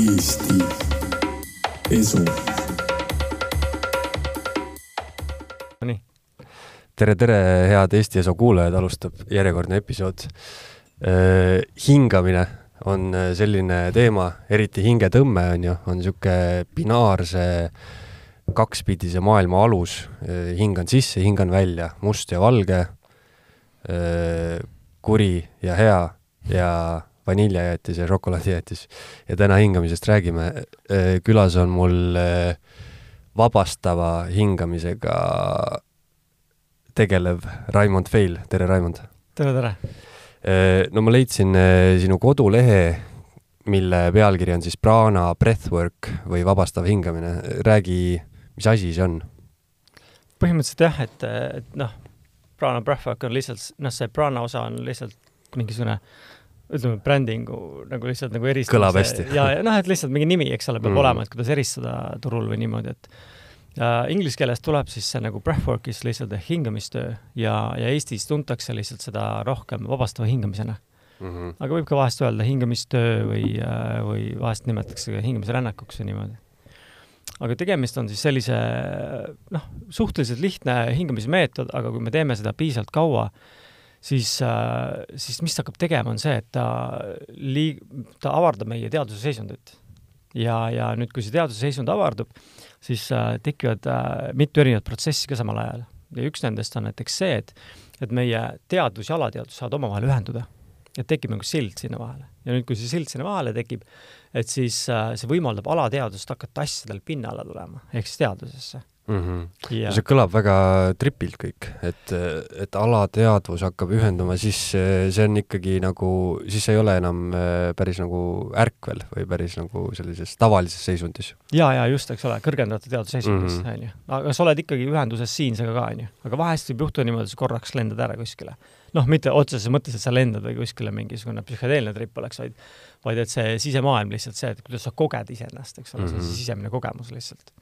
Eesti Esu. tere, tere, head Eesti Eso kuulajad, alustab järjekordne episood. hingamine on äh, selline teema, eriti hingetõmme on ju, on niisugune binaarse kakspidise maailma alus. hingan sisse, hingan välja, must ja valge, kuri ja hea ja vaniljajäätis ja šokolaadijäätis. ja täna hingamisest räägime. külas on mul äh, vabastava hingamisega tegelev Raimond Feil, tere Raimond! tere, tere! no ma leidsin sinu kodulehe, mille pealkiri on siis Prana Breathwork või vabastav hingamine, räägi, mis asi see on? põhimõtteliselt jah, et, et noh, Prana Breathwork on lihtsalt, noh, see Prana osa on lihtsalt mingisugune ütleme, brändingu nagu lihtsalt nagu eristamise Kõlab hästi. ja, ja noh, et lihtsalt mingi nimi, eks ole, peab Mm. mm. olema, et kuidas eristada turul või niimoodi, et äh, inglise keeles tuleb siis see nagu breathwork'is lihtsalt ehk hingamistöö ja, ja Eestis tuntakse lihtsalt seda rohkem vabastava hingamisena. Mhm. aga võib ka vahest öelda hingamistöö või, või vahest nimetatakse ka hingamisrännakuks või niimoodi. aga tegemist on siis sellise noh, suhteliselt lihtne hingamismeetod, aga kui me teeme seda piisavalt kaua, siis, siis mis ta hakkab tegema, on see, et ta liig-, ta avardab meie teadvuse seisundit. ja, ja nüüd, kui see teadvuse seisund avardub, siis äh, tekivad äh, mitu erinevat protsessi ka samal ajal. ja üks nendest on näiteks see, et, et meie teadvus ja alateadvus saavad omavahel ühenduda ja tekib nagu sild sinna vahele. ja nüüd, kui see sild sinna vahele tekib, et siis äh, see võimaldab alateadvust hakata asjadel pinnale tulema, ehk siis teadvusesse. Mhm. ja see kõlab väga tripilt kõik, et, et alateadvus hakkab ühenduma, siis eh, see on ikkagi nagu, siis ei ole enam eh, päris nagu ärkvel või päris nagu sellises tavalises seisundis. ja, ja just, eks ole, kõrgendatud teadvusseisundis Mhm., onju. aga sa oled ikkagi ühenduses siinsega ka, onju. aga vahest võib juhtuda niimoodi, et sa korraks lendad ära kuskile. noh, mitte otseses mõttes, et sa lendad või kuskile mingisugune psühhedeelne trip oleks, vaid vaid et see sisemaailm lihtsalt see, et kuidas sa koged iseennast, eks ole mm, -hmm. Mhm. see sisemine kogemus lihtsalt.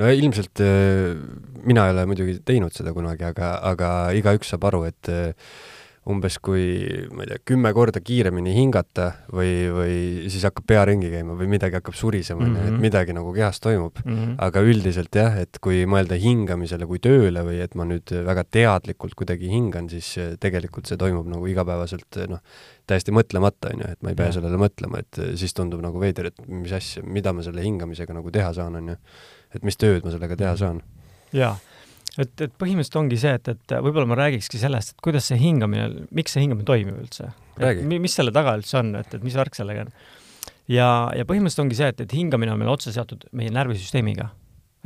No ilmselt eh, mina ei ole muidugi teinud seda kunagi, aga, aga igaüks saab aru, et eh, umbes kui, ma ei tea, kümme korda kiiremini hingata või, või siis hakkab pea ringi käima või midagi hakkab surisema, onju, et Mhm. midagi nagu kehas toimub. Mm -hmm. aga üldiselt jah, et kui mõelda hingamisele kui tööle või et ma nüüd väga teadlikult kuidagi hingan, siis tegelikult see toimub nagu igapäevaselt noh, täiesti mõtlemata, on ju, et ma ei pea Jah. sellele mõtlema, et siis tundub nagu veider, et mis asja, mida ma selle hingamisega nagu teha saan, on ju. et mis tööd ma sellega teha saan. jaa, et, et põhimõtteliselt ongi see, et, et võib-olla ma räägikski sellest, et kuidas see hingamine, miks see hingamine toimib üldse. Mis selle taga üldse on, et, et mis värk sellega on. ja, ja põhimõtteliselt ongi see, et, et hingamine on meil otse seotud meie närvisüsteemiga,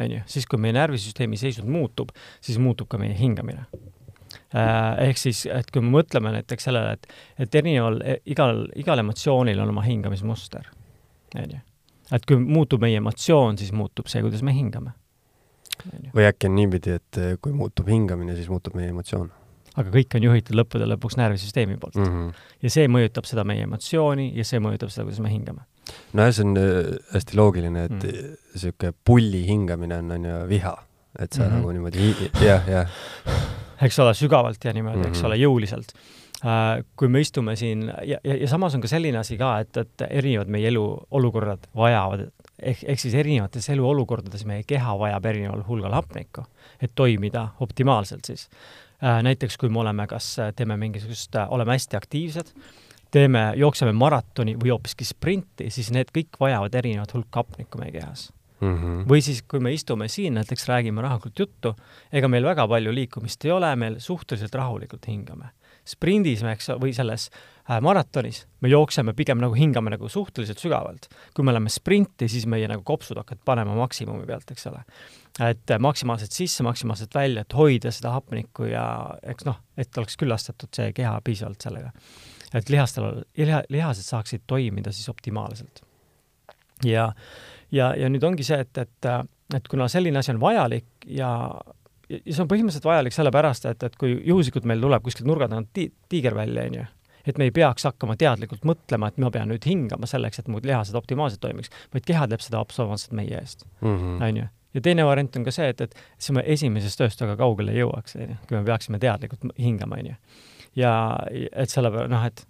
on ju, siis kui meie närvisüsteemi seisund muutub, siis muutub ka meie hingamine. Ehk siis, et kui me mõtleme näiteks sellele, et, et erineval, igal, igal emotsioonil on oma hingamismuster, on ju. et kui muutub meie emotsioon, siis muutub see, kuidas me hingame. Või äkki on niipidi, et eh, kui muutub hingamine, siis muutub meie emotsioon aga kõik on juhitud lõppude lõpuks närvisüsteemi poolt mm.. mm. -hmm. ja see mõjutab seda meie emotsiooni ja see mõjutab seda, kuidas me hingame. nojah, see on eh, hästi loogiline, et Mm. niisugune pulli hingamine on, on ju, viha. et sa mm Mhm. -hmm. nagu niimoodi, jah, jah. eks ole, sügavalt ja niimoodi mm, -hmm. eks Mhm. ole, jõuliselt. kui me istume siin ja, ja, ja samas on ka selline asi ka, et, et erinevad meie eluolukorrad vajavad, ehk, ehk siis erinevates eluolukordades meie keha vajab erineval hulgal hapnikku, et toimida optimaalselt siis. näiteks kui me oleme, kas teeme mingisugust, oleme hästi aktiivsed, teeme, jookseme maratoni või hoopiski sprinti, siis need kõik vajavad erinevat hulka hapnikku meie kehas Mm -hmm. või siis, kui me istume siin näiteks räägime rahulikult juttu, ega meil väga palju liikumist ei ole, me suhteliselt rahulikult hingame. Sprindis me, eks, või selles äh, maratonis me jookseme pigem nagu hingame nagu suhteliselt sügavalt. kui me oleme sprinti, siis meie nagu kopsud hakkavad panema maksimumi pealt, eks ole. et maksimaalselt sisse, maksimaalselt välja, et hoida seda hapnikku ja eks noh, et oleks küllastatud see keha piisavalt sellega. et lihastel, liha, lihased saaksid toimida siis optimaalselt. ja ja, ja nüüd ongi see, et, et, et kuna selline asi on vajalik ja, ja see on põhimõtteliselt vajalik sellepärast, et, et kui juhuslikult meil tuleb kuskilt nurga tagant ti-, tiiger välja, onju, et me ei peaks hakkama teadlikult mõtlema, et ma pean nüüd hingama selleks, et mu lihased optimaalselt toimiks, vaid keha teeb seda absoluutselt meie eest, Mm -hmm. onju. ja teine variant on ka see, et, et siis me esimesest tööst väga kaugele ei jõuaks, onju, kui me peaksime teadlikult hingama, onju. ja et selle peale, noh, et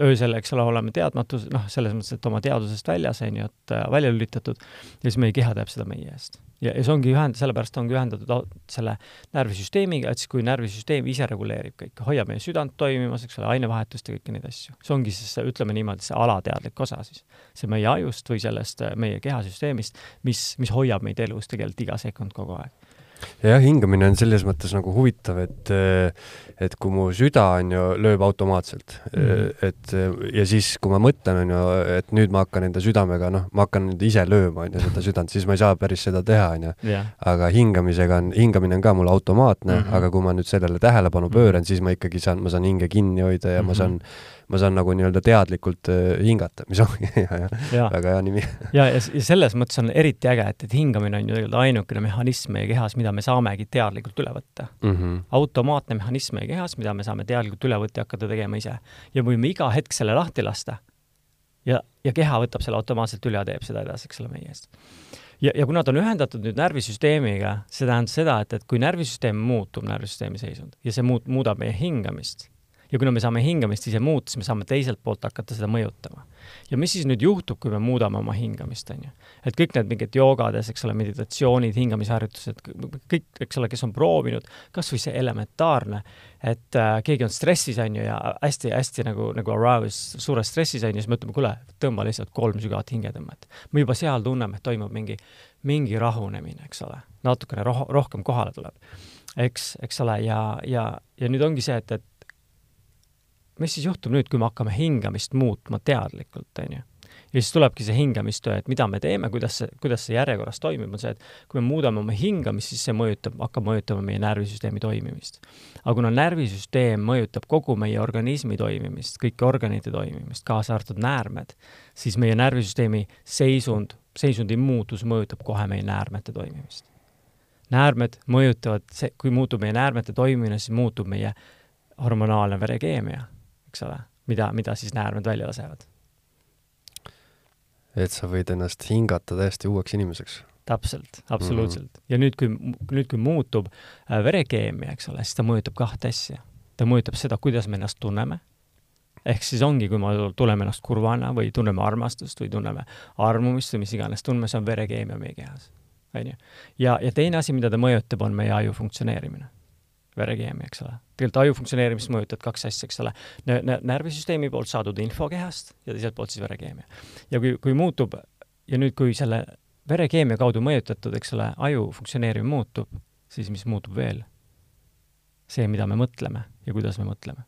öösel, eks ole, oleme teadmatus, noh, selles mõttes, et oma teadusest väljas, on ju, et äh, välja lülitatud, ja siis meie keha teeb seda meie eest. Ja, ja see ongi ühend-, sellepärast ongi ühendatud selle närvisüsteemiga, et siis kui närvisüsteem ise reguleerib kõike, hoiab meie südant toimimas, eks ole, ainevahetust ja kõiki neid asju. see ongi siis, ütleme niimoodi, see alateadlik osa siis. see meie ajust või sellest meie kehasüsteemist, mis, mis hoiab meid elus tegelikult iga sekund kogu aeg. Jah, hingamine on selles mõttes nagu huvitav, et et kui mu süda on ju, lööb automaatselt mm, et ja siis, kui ma mõtlen, on ju, et nüüd ma hakkan enda südamega, noh, ma hakkan nüüd ise lööma, on ju, seda südant, siis ma ei saa päris seda teha, on ju. aga hingamisega on, hingamine on ka mul automaatne mm. -hmm. aga kui ma nüüd sellele tähelepanu Mhm. pööran, siis ma ikkagi saan, ma saan hinge kinni hoida ja mm -hmm. ma Mhm. saan, ma saan nagu nii-öelda teadlikult äh, hingata, mis ongi väga hea nimi. ja, ja, selles mõttes on eriti äge, et, et hingamine on ju tegelikult ainukene mehhanism meie kehas, mida me saamegi teadlikult üle võtta. Mm -hmm. automaatne mehhanism meie kehas, mida me saame teadlikult üle võtta ja hakata tegema ise. ja võime iga hetk selle lahti lasta ja, ja keha võtab selle automaatselt üle ja teeb seda edasi, eks ole, meie eest. ja, ja kuna ta on ühendatud nüüd närvisüsteemiga, see tähendab seda, et, et kui närvisüsteem muutub, närvisüsteemi seisund, ja see muut-, muudab meie hingamist, ja kuna me saame hingamist ise muuta, siis me saame teiselt poolt hakata seda mõjutama. ja mis siis nüüd juhtub, kui me muudame oma hingamist, on ju? et kõik need mingid joogades, eks ole, meditatsioonid, hingamisharjutused, kõik, eks ole, kes on proovinud, kas või see elementaarne, et äh, keegi on stressis, on ju, ja hästi-hästi nagu, nagu aroused, suures stressis, on ju, siis me ütleme, kuule, tõmba lihtsalt kolm sügavat hingetõmmet. me juba seal tunneme, et toimub mingi, mingi rahunemine, eks ole, natukene roh-, rohkem kohale tuleb. eks, eks ole, ja, ja, ja nüüd ongi see, et, et mis siis juhtub nüüd, kui me hakkame hingamist muutma teadlikult, on ju? ja siis tulebki see hingamistöö, et mida me teeme, kuidas see, kuidas see järjekorras toimib, on see, et kui me muudame oma hingamist, siis see mõjutab, hakkab mõjutama meie närvisüsteemi toimimist. aga kuna närvisüsteem mõjutab kogu meie organismi toimimist, kõiki organite toimimist, kaasa arvatud näärmed, siis meie närvisüsteemi seisund, seisundi muutus mõjutab kohe meie näärmete toimimist. näärmed mõjutavad, see, kui muutub meie näärmete toimimine, siis muutub meie hormonaalne verekeemia, eks ole, mida, mida siis näärmed välja lasevad. et sa võid ennast hingata täiesti uueks inimeseks. täpselt, absoluutselt mm. -hmm. ja nüüd, kui, nüüd, kui muutub äh, verekeemia, eks ole, siis ta mõjutab kahte asja. ta mõjutab seda, kuidas me ennast tunneme, ehk siis ongi, kui me tunneme ennast kurvana või tunneme armastust või tunneme armumist või mis iganes tunneme, see on verekeemia meie kehas, on ju. ja, ja teine asi, mida ta mõjutab, on meie aju funktsioneerimine verekeemia, eks ole. tegelikult aju funktsioneerimist mõjutavad kaks asja, eks ole. närvisüsteemi poolt saadud info kehast ja teiselt poolt siis verekeemia. ja kui, kui muutub ja nüüd, kui selle verekeemia kaudu mõjutatud, eks ole, aju funktsioneerimine muutub, siis mis muutub veel? see, mida me mõtleme ja kuidas me mõtleme.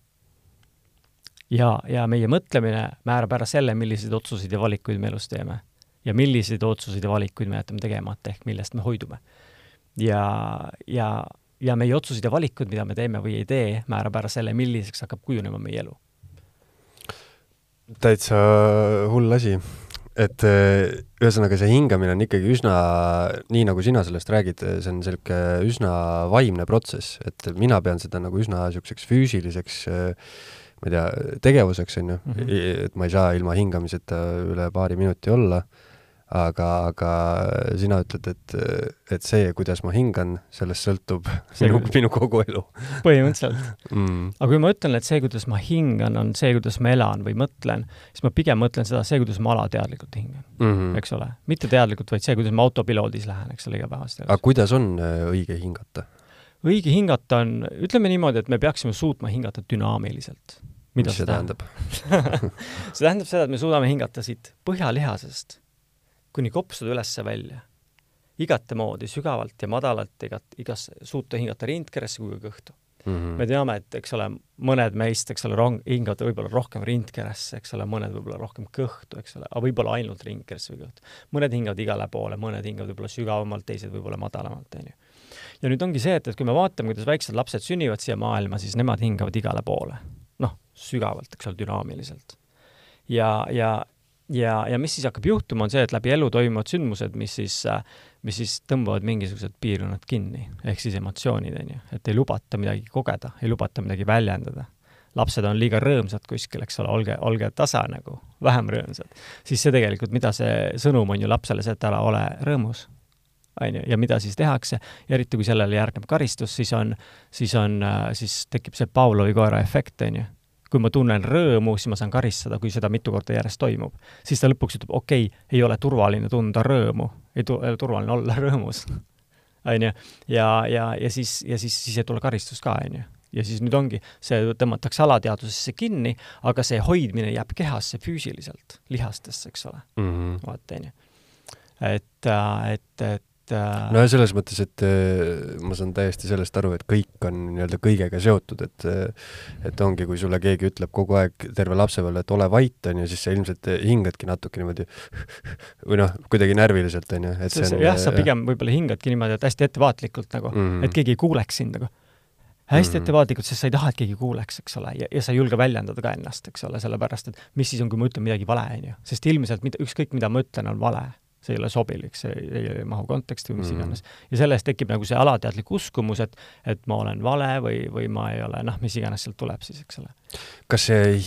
ja, ja meie mõtlemine määrab ära selle, milliseid otsuseid ja valikuid me elus teeme. ja milliseid otsuseid ja valikuid me jätame tegemata, ehk millest me hoidume. ja, ja ja meie otsused ja valikud, mida me teeme või ei tee, määrab ära selle, milliseks hakkab kujunema meie elu. täitsa hull asi. et ühesõnaga, see hingamine on ikkagi üsna, nii nagu sina sellest räägid, see on niisugune üsna vaimne protsess, et mina pean seda nagu üsna niisuguseks füüsiliseks ma ei tea, tegevuseks, on ju -hmm. et ma ei saa ilma hingamiseta üle paari minuti olla aga, aga sina ütled, et, et see, kuidas ma hingan, sellest sõltub see, minu, minu kogu elu. põhimõtteliselt mm.. aga kui ma ütlen, et see, kuidas ma hingan, on see, kuidas ma elan või mõtlen, siis ma pigem mõtlen seda, see, kuidas ma alateadlikult hingan mm, -hmm. eks ole. mitte teadlikult, vaid see, kuidas ma autopiloodis lähen, eks ole, igapäevaselt. aga kuidas on õige hingata? õige hingata on, ütleme niimoodi, et me peaksime suutma hingata dünaamiliselt. mida mis see tähendab see tähendab seda, et me suudame hingata siit põhjalihasest kuni kopsude ülesse välja. igate moodi, sügavalt ja madalalt, igat, igas, suuta hingata rindkeresse kui ka kõhtu mm. -hmm. me teame, et eks ole, mõned meist, eks ole, rong-, hingavad võib-olla rohkem rindkeresse, eks ole, mõned võib-olla rohkem kõhtu, eks ole, aga võib-olla ainult rindkeresse või kõhtu. mõned hingavad igale poole, mõned hingavad võib-olla sügavamalt, teised võib-olla madalamalt, on ju. ja nüüd ongi see, et, et kui me vaatame, kuidas väiksed lapsed sünnivad siia maailma, siis nemad hingavad igale poole. noh, sügavalt, eks ole, dünaamiliselt. ja, ja, ja, ja mis siis hakkab juhtuma, on see, et läbi elu toimuvad sündmused, mis siis, mis siis tõmbavad mingisugused piirkonnad kinni, ehk siis emotsioonid, on ju, et ei lubata midagi kogeda, ei lubata midagi väljendada. lapsed on liiga rõõmsad kuskil, eks ole, olge, olge tasa nagu, vähem rõõmsad. siis see tegelikult, mida see sõnum on ju lapsele see, et ära ole rõõmus, on ju, ja mida siis tehakse, eriti kui sellele järgneb karistus, siis on, siis on, siis tekib see Pavlovi koera efekt, on ju kui ma tunnen rõõmu, siis ma saan karistada, kui seda mitu korda järjest toimub. siis ta lõpuks ütleb, okei okay,, ei ole turvaline tunda rõõmu, ei tu-, turvaline olla rõõmus. On ju, ja, ja, ja siis, ja siis, siis ei tule karistust ka, on ju ja siis nüüd ongi, see tõmmatakse alateadvusesse kinni, aga see hoidmine jääb kehasse füüsiliselt, lihastesse, eks ole. Mm -hmm.. vaata, on ju. et, äh, et, et et no ja selles mõttes, et äh, ma saan täiesti sellest aru, et kõik on nii-öelda kõigega seotud, et äh, et ongi, kui sulle keegi ütleb kogu aeg terve lapsepõlve, et ole vait, on ju, siis sa ilmselt hingadki natuke niimoodi või noh, kuidagi närviliselt, on ju, et see on jah, sa pigem võib-olla hingadki niimoodi, et hästi ettevaatlikult nagu mm, -hmm. et keegi ei kuuleks sind nagu hästi mm -hmm. ettevaatlikult, sest sa ei taha, et keegi kuuleks, eks ole, ja, ja sa ei julge väljendada ka ennast, eks ole, sellepärast et mis siis on, kui ma ütlen midagi vale, on ju. sest ilmselt mida, ükskõik, mida ma ütlen, on vale see ei ole sobilik, see ei, ei, mahu konteksti või mis mm. iganes. ja sellest tekib nagu see alateadlik uskumus, et, et ma olen vale või, või ma ei ole, noh, mis iganes sealt tuleb siis, eks ole. kas see,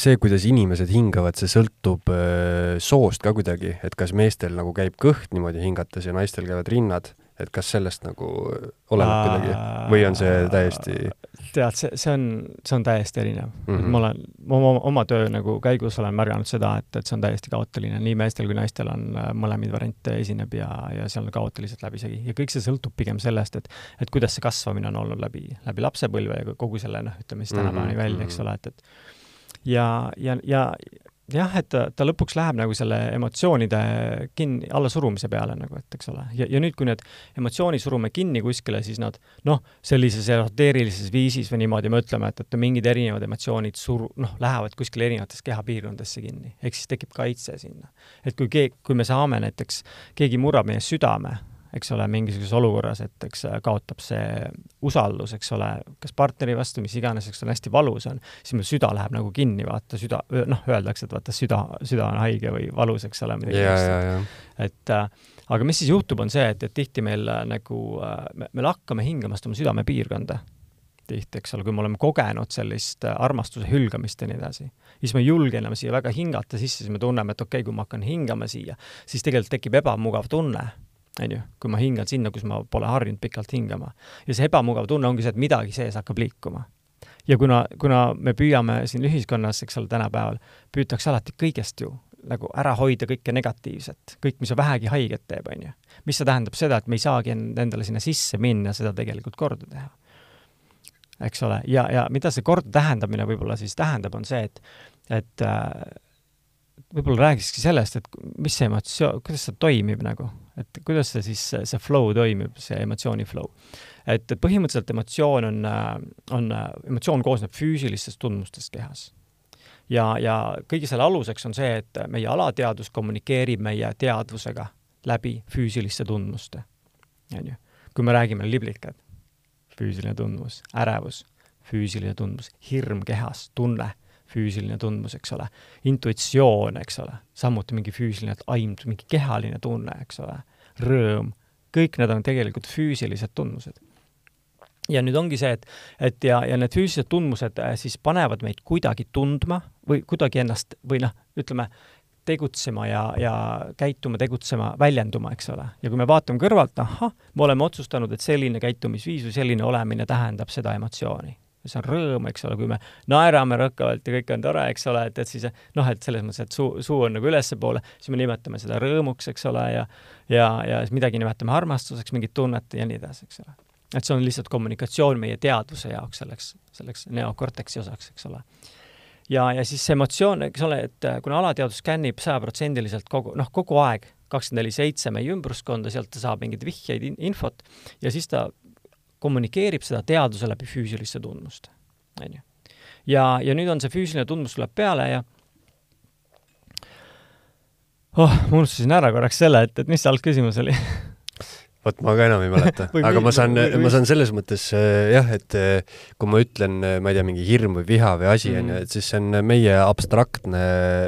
see, kuidas inimesed hingavad, see sõltub äh, soost ka kuidagi, et kas meestel nagu käib kõht niimoodi hingates ja naistel käivad rinnad? Et kas sellest nagu oleneb kuidagi või on see täiesti tead, see, see on, see on täiesti erinev mm. -hmm. ma olen, oma, oma töö nagu käigus olen märganud seda, et, et see on täiesti kaootiline, nii meestel kui naistel on äh, mõlemaid variante esineb ja, ja see on kaootiliselt läbisegi. ja kõik see sõltub pigem sellest, et, et kuidas see kasvamine on olnud läbi, läbi lapsepõlve ja kogu selle, noh, ütleme siis tänapäevani mm -hmm. välja, eks ole, et, et ja, ja, ja jah, et ta, ta lõpuks läheb nagu selle emotsioonide kinni, allasurumise peale nagu, et eks ole. ja, ja nüüd, kui need emotsioonid surume kinni kuskile, siis nad noh, sellises esoteerilises viisis või niimoodi me ütleme, et, et mingid erinevad emotsioonid suru-, noh, lähevad kuskile erinevatesse kehapiirkondadesse kinni. ehk siis tekib kaitse sinna. et kui keegi, kui me saame näiteks, keegi murrab meie südame, eks ole, mingisuguses olukorras, et eks kaotab see usaldus, eks ole, kas partneri vastu, mis iganes, eks ole, hästi valus on, siis meil süda läheb nagu kinni, vaata süda, noh, öeldakse, et vaata süda, süda on haige või valus, eks ole, midagi sellist. et äh, aga mis siis juhtub, on see, et, et tihti meil äh, nagu äh,, me, me hakkame hingama seda oma südamepiirkonda. Tihti, eks ole, kui me oleme kogenud sellist äh, armastuse hülgamist ja nii edasi, siis me ei julge enam siia väga hingata sisse, siis me tunneme, et okei okay,, kui ma hakkan hingama siia, siis tegelikult tekib ebamugav tunne on ju, kui ma hingan sinna, kus ma pole harjunud pikalt hingama. ja see ebamugav tunne ongi see, et midagi sees hakkab liikuma. ja kuna, kuna me püüame siin ühiskonnas, eks ole, tänapäeval, püütakse alati kõigest ju nagu ära hoida kõike negatiivset, kõik, mis vähegi haiget teeb, on ju. mis see tähendab seda, et me ei saagi endale sinna sisse minna, seda tegelikult korda teha. eks ole, ja, ja mida see korda tähendamine võib-olla siis tähendab, on see, et, et äh, võib-olla räägikski sellest, et mis see emotsioon, kuidas see toimib nagu, et kuidas see siis, see flow toimib, see emotsiooni flow. et põhimõtteliselt emotsioon on, on, emotsioon koosneb füüsilistest tundmustest kehas. ja, ja kõige selle aluseks on see, et meie alateadvus kommunikeerib meie teadvusega läbi füüsiliste tundmuste, on ju. kui me räägime liblikad, füüsiline tundmus, ärevus, füüsiline tundmus, hirm kehas, tunne füüsiline tundmus, eks ole. intuitsioon, eks ole, samuti mingi füüsiline aim, mingi kehaline tunne, eks ole. rõõm, kõik need on tegelikult füüsilised tundmused. ja nüüd ongi see, et, et ja, ja need füüsilised tundmused äh, siis panevad meid kuidagi tundma või kuidagi ennast või noh, ütleme, tegutsema ja, ja käituma, tegutsema, väljenduma, eks ole. ja kui me vaatame kõrvalt, ahah, me oleme otsustanud, et selline käitumisviis või selline olemine tähendab seda emotsiooni see on rõõm, eks ole, kui me naerame rõkkavalt ja kõik on tore, eks ole, et, et siis noh, et selles mõttes, et suu, suu on nagu ülespoole, siis me nimetame seda rõõmuks, eks ole, ja ja, ja midagi nimetame armastuseks, mingit tunnet ja nii edasi, eks ole. et see on lihtsalt kommunikatsioon meie teadvuse jaoks, selleks, selleks neokorteksi osaks, eks ole. ja, ja siis see emotsioon, eks ole, et kuna alateadvus skännib sajaprotsendiliselt kogu, noh, kogu aeg, kakskümmend neli seitse meie ümbruskonda, sealt ta saab mingeid vihjeid, infot ja siis ta kommunikeerib seda teaduse läbi füüsiliste tundmuste, on ju. ja, ja nüüd on see füüsiline tundmus tuleb peale ja oh, ma unustasin ära korraks selle, et, et mis see algküsimus oli vot ma ka enam ei mäleta aga ma saan, ma saan selles mõttes äh, jah, et äh, kui ma ütlen, äh, ma ei tea, mingi hirm või viha või asi, on ju, mm. et siis see on meie abstraktne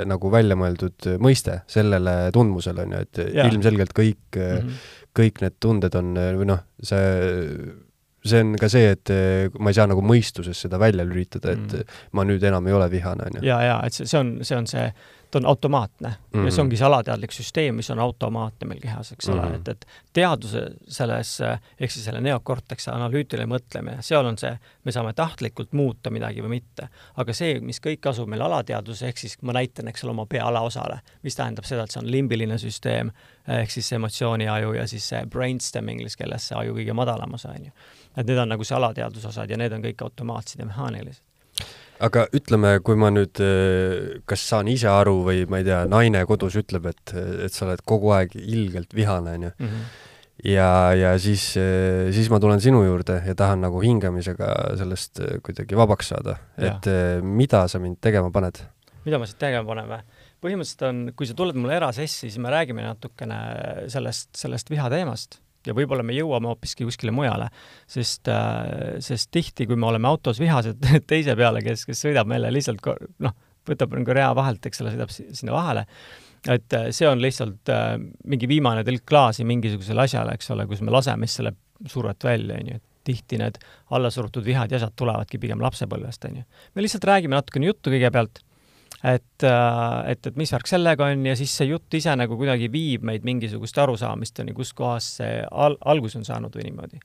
nagu välja mõeldud mõiste sellele tundmusele, on ju, et ja. ilmselgelt kõik mm, -hmm. kõik need tunded on või noh, see see on ka see, et eh, ma ei saa nagu mõistuses seda välja lülitada, et mm. ma nüüd enam ei ole vihane, on ju. ja, ja et see, see on, see on see ta on automaatne mm -hmm. ja see Mhm. ongi see alateadlik süsteem, mis on automaatne meil kehas, eks ole Mhm. et, et teaduse selles, ehk siis selle neokortekse analüütiline mõtlemine, seal on see, me saame tahtlikult muuta midagi või mitte. aga see, mis kõik asub meil alateadvuses, ehk siis ma näitan, eks ole, oma pea alaosale, mis tähendab seda, et see on limbiline süsteem, ehk siis emotsiooniaju ja siis see brainstem inglise keeles, see aju kõige madalam osa, on ju. Et need on nagu see alateadvuse osad ja need on kõik automaatsed ja mehaanilised. aga ütleme, kui ma nüüd eh, kas saan ise aru või ma ei tea, naine kodus ütleb, et, et sa oled kogu aeg ilgelt vihane, onju. ja, ja siis, siis ma tulen sinu juurde ja tahan nagu hingamisega sellest eh, kuidagi vabaks saada. et eh, mida sa mind tegema paned? mida ma siit tegema panen või? põhimõtteliselt on, kui sa tuled mulle erasessi, siis me räägime natukene sellest, sellest viha teemast ja võib-olla me jõuame hoopiski kuskile mujale, sest, sest tihti, kui me oleme autos vihased teise peale, kes, kes sõidab meile lihtsalt noh, võtab nagu rea vahelt, eks ole, sõidab si- sinna vahele, et äh, see on lihtsalt äh, mingi viimane tilk klaasi mingisugusele asjale, eks ole, kus me laseme siis selle survet välja, on ju, et tihti need allasurutud vihad ja asjad tulevadki pigem lapsepõlvest, on ju. me lihtsalt räägime natukene juttu kõigepealt et, et, et mis värk sellega on ja siis see jutt ise nagu kuidagi viib meid mingisuguste arusaamisteni, kuskohast see al-, alguse on saanud või niimoodi.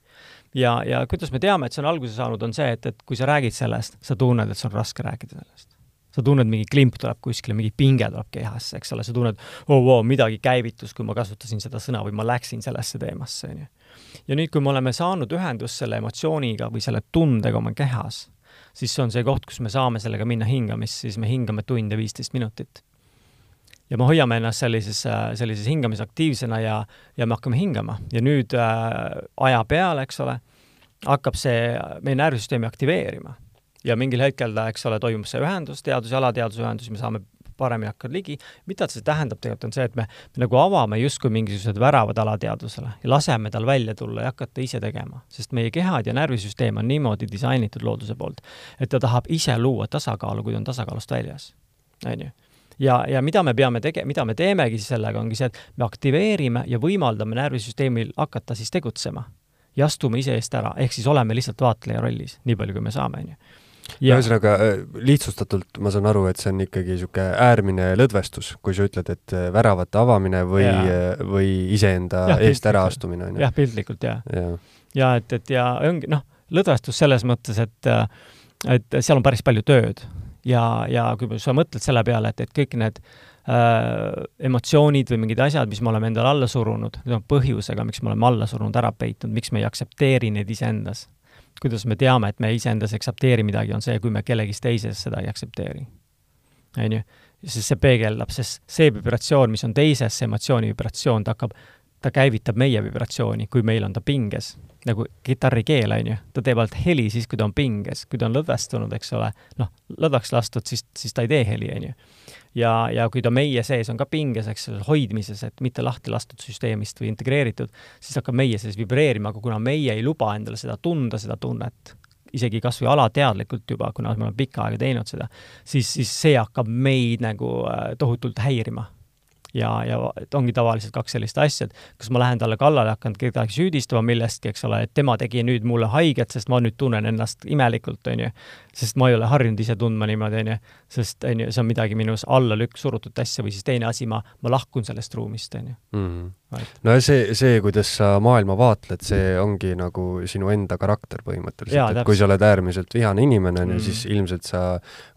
ja, ja kuidas me teame, et see on alguse saanud, on see, et, et kui sa räägid sellest, sa tunned, et sul on raske rääkida sellest. sa tunned, mingi klimp tuleb kuskile, mingi pinge tuleb kehasse, eks ole, sa tunned, oo oh, midagi käivitus, kui ma kasutasin seda sõna või ma läksin sellesse teemasse, on ju. ja nüüd, kui me oleme saanud ühendust selle emotsiooniga või selle tundega oma kehas, siis see on see koht, kus me saame sellega minna hingamisse, siis me hingame tund ja viisteist minutit. ja me hoiame ennast sellises, sellises hingamises aktiivsena ja, ja me hakkame hingama ja nüüd äh, aja peale, eks ole, hakkab see meie närvisüsteemi aktiveerima. ja mingil hetkel ta, eks ole, toimub see ühendus, teadus- ja alateaduse ühendus, me saame paremini hakkad ligi. mida see tähendab tegelikult, on see, et me, me nagu avame justkui mingisugused väravad alateadvusele ja laseme tal välja tulla ja hakata ise tegema, sest meie kehad ja närvisüsteem on niimoodi disainitud looduse poolt, et ta tahab ise luua tasakaalu, kui ta on tasakaalust väljas, on ju ja, ja mida me peame tege-, mida me teemegi siis sellega, ongi see, et me aktiveerime ja võimaldame närvisüsteemil hakata siis tegutsema. Ja astume ise eest ära, ehk siis oleme lihtsalt vaatleja rollis, nii palju, kui me saame, on ju ühesõnaga lihtsustatult ma saan aru, et see on ikkagi niisugune äärmine lõdvestus, kui sa ütled, et väravate avamine või, või iseenda Ja, eest äraastumine, on ju. jah, piltlikult jah. ja, ja et, et ja ongi noh, lõdvestus selles mõttes, et et seal on päris palju tööd ja, ja kui sa mõtled selle peale, et, et kõik need äh, emotsioonid või mingid asjad, mis me oleme endale alla surunud, need on põhjusega, miks me oleme alla surunud, ära peitnud, miks me ei aktsepteeri neid iseendas. Kuidas me teame, et me iseendas aktsepteeri midagi, on see, kui me kellegist teises seda ei aktsepteeri. on ju, sest see peegeldab, sest see vibratsioon, mis on teises, see emotsiooni vibratsioon, ta hakkab, ta käivitab meie vibratsiooni, kui meil on ta pinges nagu kitarrikeel, on ju, ta teeb ainult heli siis, kui ta on pinges, kui ta on lõdvestunud, eks ole, noh, lõdvaks lastud, siis, siis ta ei tee heli, on ju. Ja, ja kui ta meie sees on ka pinges, eks ole, hoidmises, et mitte lahti lastud süsteemist või integreeritud, siis hakkab meie sees vibreerima, aga kuna meie ei luba endale seda tunda, seda tunnet, isegi kas või alateadlikult juba, kuna me oleme pikka aega teinud seda, siis, siis see hakkab meid nagu äh, tohutult häirima ja, ja et ongi tavaliselt kaks sellist asja, et kas ma lähen talle kallale, hakkan kedagi süüdistama millestki, eks ole, et tema tegi nüüd mulle haiget, sest ma nüüd tunnen ennast imelikult, on ju. sest ma ei ole harjunud ise tundma niimoodi, on ju. sest, on ju, see on midagi minus alla lükk surutud asja või siis teine asi, ma, ma lahkun sellest ruumist, on ju. No ja see, see, kuidas sa maailma vaatled, see ongi nagu sinu enda karakter põhimõtteliselt, et kui sa oled äärmiselt vihane inimene, Mm. siis ilmselt sa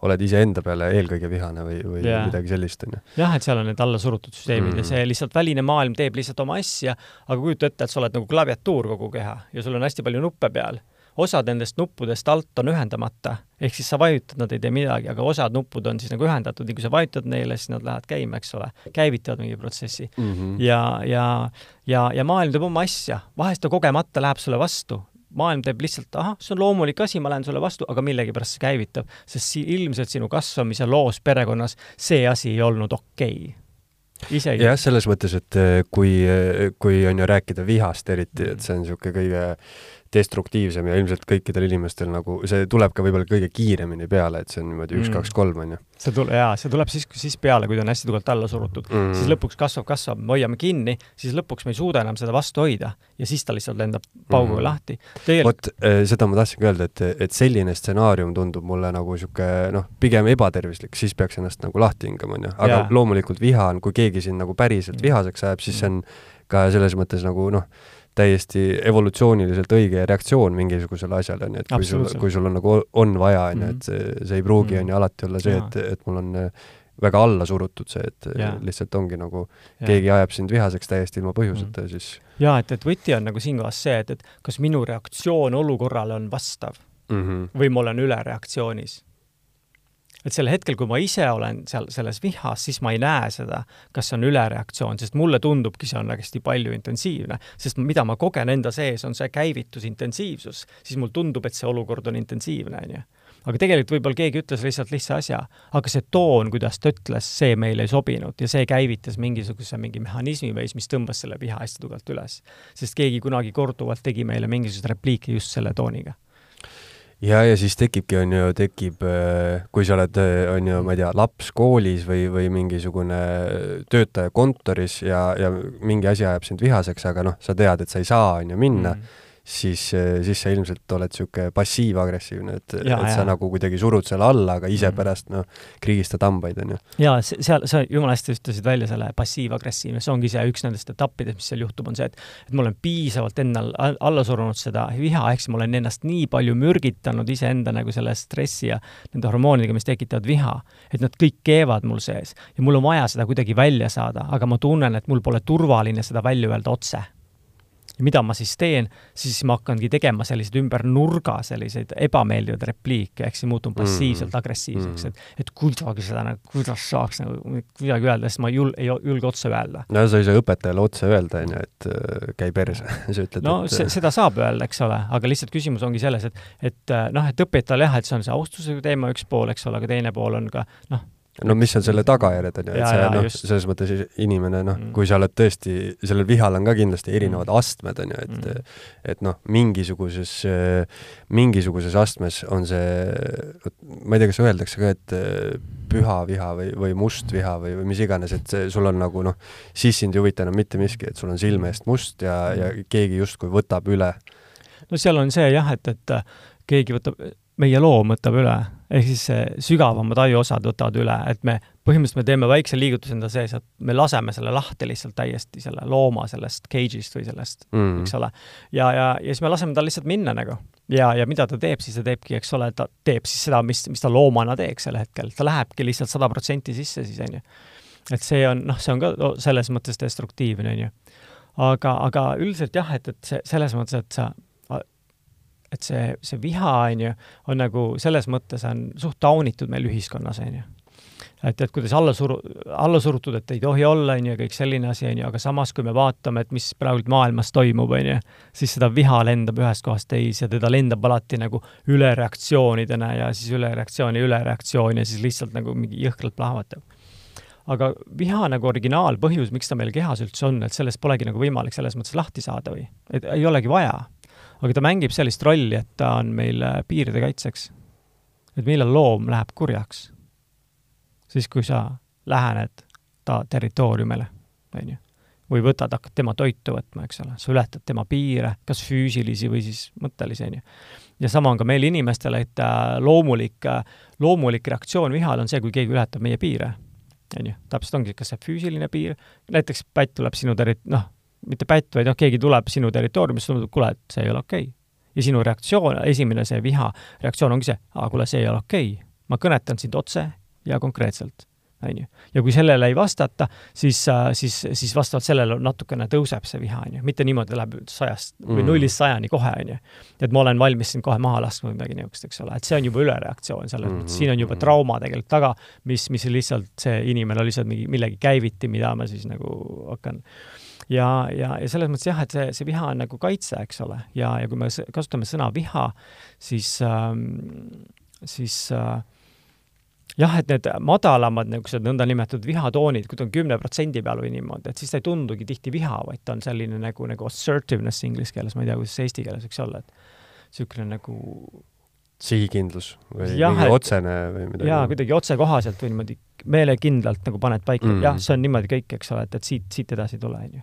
oled iseenda peale eelkõige vihane või, või Jaa. midagi sellist, on ju. jah, et seal on need alla surutud süsteemid mm. Ja see lihtsalt väline maailm teeb lihtsalt oma asja, aga kujuta ette, et sa oled nagu klaviatuur kogu keha ja sul on hästi palju nuppe peal. Osad nendest nuppudest alt on ühendamata, ehk siis sa vajutad, nad ei tee midagi, aga osad nupud on siis nagu ühendatud ja kui sa vajutad neile, siis nad lähevad käima, eks ole, käivitavad mingi protsessi. Mm -hmm. ja, ja, ja, ja maailm teeb oma asja, vahest ta kogemata läheb sulle vastu. maailm teeb lihtsalt, ahah, see on loomulik asi, ma lähen sulle vastu, aga millegipärast see käivitab, sest si ilmselt sinu kasvamise loos perekonnas see asi ei olnud okei okay. isegi jah, selles mõttes, et eh, kui, kui on ju rääkida vihast eriti, et see on niisugune kõige destruktiivsem ja ilmselt kõikidel inimestel nagu see tuleb ka võib-olla kõige kiiremini peale, et see on niimoodi üks mm., kaks, kolm, on ju. see tule-, jaa, see tuleb siis, siis peale, kui ta on hästi tugevalt alla surutud mm. -hmm. siis lõpuks kasvab, kasvab, me hoiame kinni, siis lõpuks me ei suuda enam seda vastu hoida ja siis ta lihtsalt lendab pauguga mm. lahti. vot äh, seda ma tahtsingi öelda, et, et selline stsenaarium tundub mulle nagu niisugune noh, pigem ebatervislik, siis peaks ennast nagu lahti hingama, on ju. aga ja. loomulikult viha on, kui keegi sind nagu päriselt mm. vihaseks ajab, siis see on ka selles mõttes nagu noh, täiesti evolutsiooniliselt õige reaktsioon mingisugusele asjale, on ju, et kui sul, kui sul on nagu, on vaja, on ju, et see, see ei pruugi, on ju, alati olla see, et, et mul on äh, väga alla surutud see, et ja. lihtsalt ongi nagu, keegi ajab sind vihaseks täiesti ilma põhjuseta mm. ja siis jaa, et, et võti on nagu siinkohas see, et, et kas minu reaktsioon olukorrale on vastav? Mm -hmm. või ma olen ülereaktsioonis et sel hetkel, kui ma ise olen seal selles vihas, siis ma ei näe seda, kas see on ülereaktsioon, sest mulle tundubki, see on hästi palju intensiivne, sest mida ma kogen enda sees, on see käivitusintensiivsus, siis mulle tundub, et see olukord on intensiivne, on ju. Aga tegelikult võib-olla keegi ütles lihtsalt lihtsa asja, aga see toon, kuidas ta ütles, see meile ei sobinud ja see käivitas mingisuguse mingi mehhanismi meis, mis tõmbas selle viha hästi tugevalt üles. sest keegi kunagi korduvalt tegi meile mingisuguseid repliike just selle tooniga ja, ja siis tekibki, on ju, tekib, äh, kui sa oled, äh, on ju, ma ei tea, laps koolis või, või mingisugune töötaja kontoris ja, ja mingi asi ajab sind vihaseks, aga noh, sa tead, et sa ei saa, on ju, minna. Mm siis, siis sa ilmselt oled niisugune passiiv-agressiivne, et, et sa ja. nagu kuidagi surud selle alla, aga ise mm. pärast noh, kriigistad hambaid, on ju. jaa, seal, sa jumala hästi ütlesid välja selle passiiv-agressiivne, see ongi see üks nendest etappidest, mis seal juhtub, on see, et et ma olen piisavalt endal alla surunud seda viha, ehk siis ma olen ennast nii palju mürgitanud iseenda nagu selle stressi ja nende hormoonidega, mis tekitavad viha, et nad kõik keevad mul sees ja mul on vaja seda kuidagi välja saada, aga ma tunnen, et mul pole turvaline seda välja öelda otse ja mida ma siis teen, siis ma hakkangi tegema selliseid ümber nurga selliseid ebameeldivaid repliike, ehk siis muutun passiivselt mm. agressiivseks mm., et et kuidagi seda nagu, kuidas saaks nagu kuidagi öelda, sest ma ei jul-, ei julge otse öelda. no sa ei saa õpetajale otse öelda, on ju, et äh, käi perse sa ütled, no et se, seda saab öelda, eks ole, aga lihtsalt küsimus ongi selles, et et äh, noh, et õpetajal jah, et see on see austuse teema üks pool, eks ole, aga teine pool on ka noh, no mis on selle tagajärjed, on ju, et see noh, selles mõttes inimene noh mm., kui sa oled tõesti, sellel vihal on ka kindlasti erinevad mm. astmed, on ju, et mm. et noh, mingisuguses, mingisuguses astmes on see, ma ei tea, kas öeldakse ka, et püha viha või, või must viha või, või mis iganes, et see, sul on nagu noh, siis sind ei huvita enam mitte miski, et sul on silme eest must ja mm., ja keegi justkui võtab üle. no seal on see jah, et, et keegi võtab meie loom võtab üle, ehk siis sügavamad ajuosad võtavad üle, et me põhimõtteliselt me teeme väikse liigutuse enda sees, et me laseme selle lahti lihtsalt täiesti, selle looma sellest cage'ist või sellest mm., eks ole. ja, ja, ja siis me laseme tal lihtsalt minna nagu. ja, ja mida ta teeb, siis ta teebki, eks ole, ta teeb siis seda, mis, mis ta loomana teeks sel hetkel, ta lähebki lihtsalt sada protsenti sisse siis, on ju. et see on, noh, see on ka selles mõttes destruktiivne, on ju. aga, aga üldiselt jah, et, et see selles mõttes, et sa et see, see viha, on ju, on nagu selles mõttes on suht taunitud meil ühiskonnas, on ju et, et kuidas alla suru-, alla surutud, et ei tohi olla, on ju, kõik selline asi, on ju, aga samas, kui me vaatame, et mis praegu maailmas toimub, on ju, siis seda viha lendab ühest kohast teise ja teda lendab alati nagu ülereaktsioonidena ja siis ülereaktsioon ja ülereaktsioon ja siis lihtsalt nagu mingi jõhkralt plahvatab. aga viha nagu originaalpõhjus, miks ta meil kehas üldse on, et sellest polegi nagu võimalik selles mõttes lahti saada või, et ei olegi vaja aga ta mängib sellist rolli, et ta on meil piiride kaitseks. et millal loom läheb kurjaks? siis, kui sa lähened ta territooriumile, on ju. või võtad, hakkad tema toitu võtma, eks ole, sa ületad tema piire, kas füüsilisi või siis mõttelisi, on ju. ja sama on ka meil inimestel, et äh, loomulik, äh, loomulik reaktsioon vihale on see, kui keegi ületab meie piire on ju, täpselt ongi, kas see füüsiline piir, näiteks pätt tuleb sinu terri-, noh, mitte pätt, vaid noh, keegi tuleb sinu territooriumisse, tundub, kuule, et see ei ole okei okay. ja sinu reaktsioon, esimene see viha reaktsioon ongi see, aa, kuule, see ei ole okei okay.. ma kõnetan sind otse ja konkreetselt, on ju. ja kui sellele ei vastata, siis, äh, siis, siis vastavalt sellele natukene tõuseb see viha, on ju, mitte niimoodi läheb sajast või mm. nullist sajani kohe, on ju. et ma olen valmis sind kohe maha laskma või midagi niisugust, eks ole, et see on juba ülereaktsioon selles mm -hmm. mõttes, siin on juba trauma tegelikult taga, mis, mis lihtsalt see inimene lihtsalt mingi millegi käiviti, mida ma siis nagu hakkan ja, ja, ja selles mõttes jah, et see, see viha on nagu kaitse, eks ole, ja, ja kui me kasutame sõna viha, siis ähm,, siis äh, jah, et need madalamad niisugused nõndanimetatud vihatoonid, kui ta on kümne protsendi peal või niimoodi, et siis ta ei tundugi tihti viha, vaid ta on selline nagu, nagu assertiveness inglise keeles, ma ei tea, kuidas see eesti keeles võiks olla, et niisugune nagu sihikindlus või Jah, mingi et- otsene või midagi? jaa, kuidagi otsekohaselt või niimoodi meelekindlalt nagu paned paika Mm. mm., jah, see on niimoodi kõik, eks ole, et, et siit, siit edasi ei tule, on ju.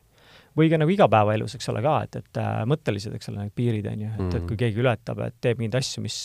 Või ka nagu igapäevaelus, eks ole, ka, et, et äh, mõttelised, eks ole, need piirid, on ju, et mm., et Mm. kui keegi ületab, et teeb mingeid asju, mis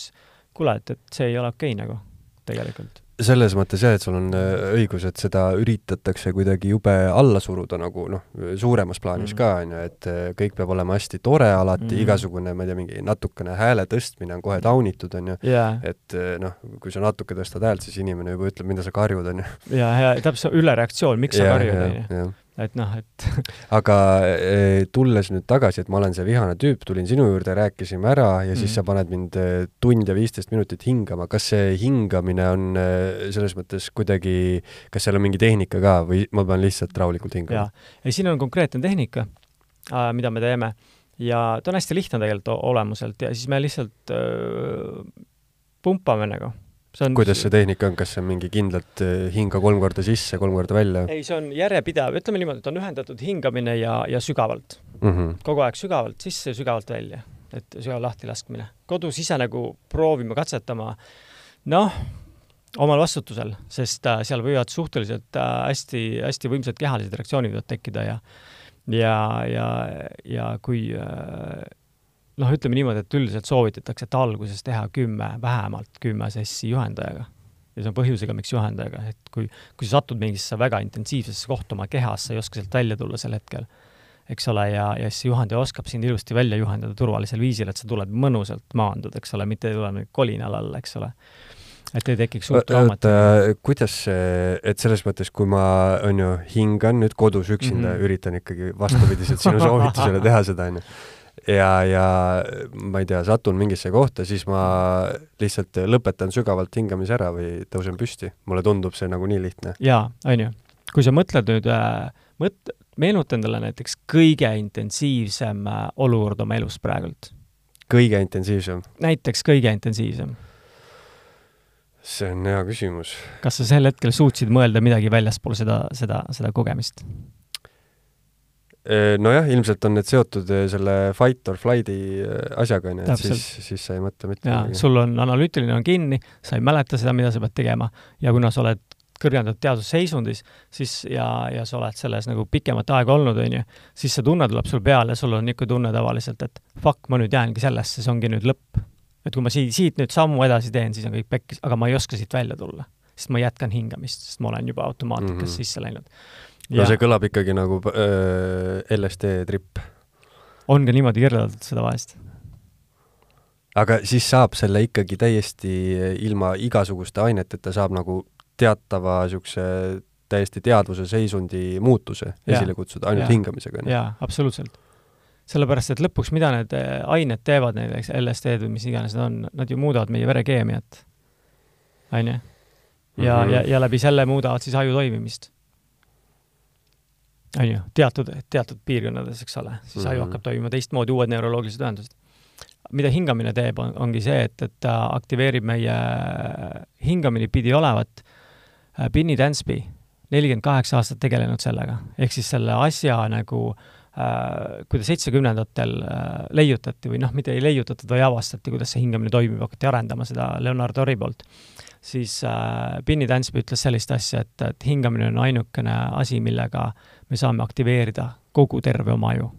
kuule, et, et see ei ole okei okay, nagu tegelikult. selles mõttes jah, et sul on äh, õigus, et seda üritatakse kuidagi jube alla suruda nagu noh, suuremas plaanis Mhm. ka, on ju, et äh, kõik peab olema hästi tore alati mm, igasugune, ma ei tea, mingi natukene hääle tõstmine on kohe taunitud, on ju, jaa, et noh, kui sa natuke tõstad häält, siis inimene juba ütleb, mida sa karjud, on ju. ja, ja täpselt ülereaktsioon, miks sa karjud, on ju. Et noh, et aga eh, tulles nüüd tagasi, et ma olen see vihane tüüp, tulin sinu juurde, rääkisime ära ja siis Mhm. sa paned mind eh, tund ja viisteist minutit hingama, kas see hingamine on eh, selles mõttes kuidagi, kas seal on mingi tehnika ka või ma pean lihtsalt rahulikult hingama?, ja siin on konkreetne tehnika äh, mida me teeme ja ta on hästi lihtne tegelikult olemuselt ja siis me lihtsalt öö, pumpame nagu. On kuidas see tehnika on, kas see on mingi kindlalt eh, hinga kolm korda sisse, kolm korda välja ei, see on järjepidev, ütleme niimoodi, et on ühendatud hingamine ja, ja sügavalt. mm? -hmm. kogu aeg sügavalt sisse ja sügavalt välja, et sügav lahti laskmine. kodus ise nagu proovima, katsetama, noh, omal vastutusel, sest äh, seal võivad suhteliselt äh, hästi, hästi võimsad kehalised reaktsioonid võivad tekkida ja ja, ja, ja kui äh, noh, ütleme niimoodi, et üldiselt soovitatakse, et alguses teha kümme, vähemalt kümme sessi juhendajaga. ja see on põhjusega, miks juhendajaga, et kui, kui sa satud mingisse väga intensiivsesse kohta oma kehas, sa ei oska sealt välja tulla sel hetkel, eks ole, ja, ja siis see juhendaja oskab sind ilusti välja juhendada turvalisel viisil, et sa tuled mõnusalt maandud, eks ole, mitte ei tule kolinal alla, eks ole. et ei tekiks suurt traumat. kuidas see, et selles mõttes, kui ma, on ju, hingan nüüd kodus üksinda mm. -hmm. üritan ikkagi vastupidiselt sinu soovitusele teha seda, on ju. Ja, ja ma ei tea, satun mingisse kohta, siis ma lihtsalt lõpetan sügavalt hingamise ära või tõusen püsti. mulle tundub see nagu nii lihtne. jaa, on ju. kui sa mõtled nüüd äh,, mõt-, meenuta endale näiteks kõige intensiivsem äh, olukord oma elus praegult. kõige intensiivsem? näiteks kõige intensiivsem. see on hea küsimus. kas sa sel hetkel suutsid mõelda midagi väljaspool seda, seda, seda kogemist? Nojah, ilmselt on need seotud eh, selle fight or flight'i eh, asjaga, onju, et siis, siis sa ei mõtle mitte midagi. sul on analüütiline on kinni, sa ei mäleta seda, mida sa pead tegema ja kuna sa oled kõrgendatud teadvusseisundis, siis ja, ja sa oled selles nagu pikemat aega olnud, on ju, siis see tunne tuleb sul peale sul on niisugune tunne tavaliselt, et fuck, ma nüüd jäängi sellesse, see ongi nüüd lõpp. et kui ma siit, siit nüüd sammu edasi teen, siis on kõik pekkis, aga ma ei oska siit välja tulla. sest ma jätkan hingamist, sest ma olen juba automaatikas mm. -hmm. sisse läinud. No see kõlab ikkagi nagu äh, LSD trip. on ka niimoodi kirjeldatud seda vahest. aga siis saab selle ikkagi täiesti ilma igasuguste aineteta, saab nagu teatava niisuguse täiesti teadvuse seisundi muutuse Jaa. esile kutsuda ainult Jaa. hingamisega, onju. jaa, absoluutselt. sellepärast, et lõpuks, mida need eh, ained teevad, näiteks LSD-d või mis iganes need on, nad ju muudavad meie verekeemiat. on ju? ja mm. -hmm. ja, ja läbi selle muudavad siis aju toimimist. On ju, teatud, teatud piirkonnades, eks ole, siis mm -hmm. aju Mhm. hakkab toimima teistmoodi, uued neuroloogilised ühendused. mida hingamine teeb, on, ongi see, et, et ta aktiveerib meie, hingamine pidi olevat äh, Binny Dansby, nelikümmend kaheksa aastat tegelenud sellega, ehk siis selle asja nagu äh, kui ta seitsmekümnendatel äh, leiutati või noh, mitte ei leiutatud, vaid avastati, kuidas see hingamine toimib, hakati arendama seda Leonardo Ori poolt, siis äh, Binny Dansby ütles sellist asja, et, et hingamine on ainukene asi, millega me saame aktiveerida kogu terve oma aju.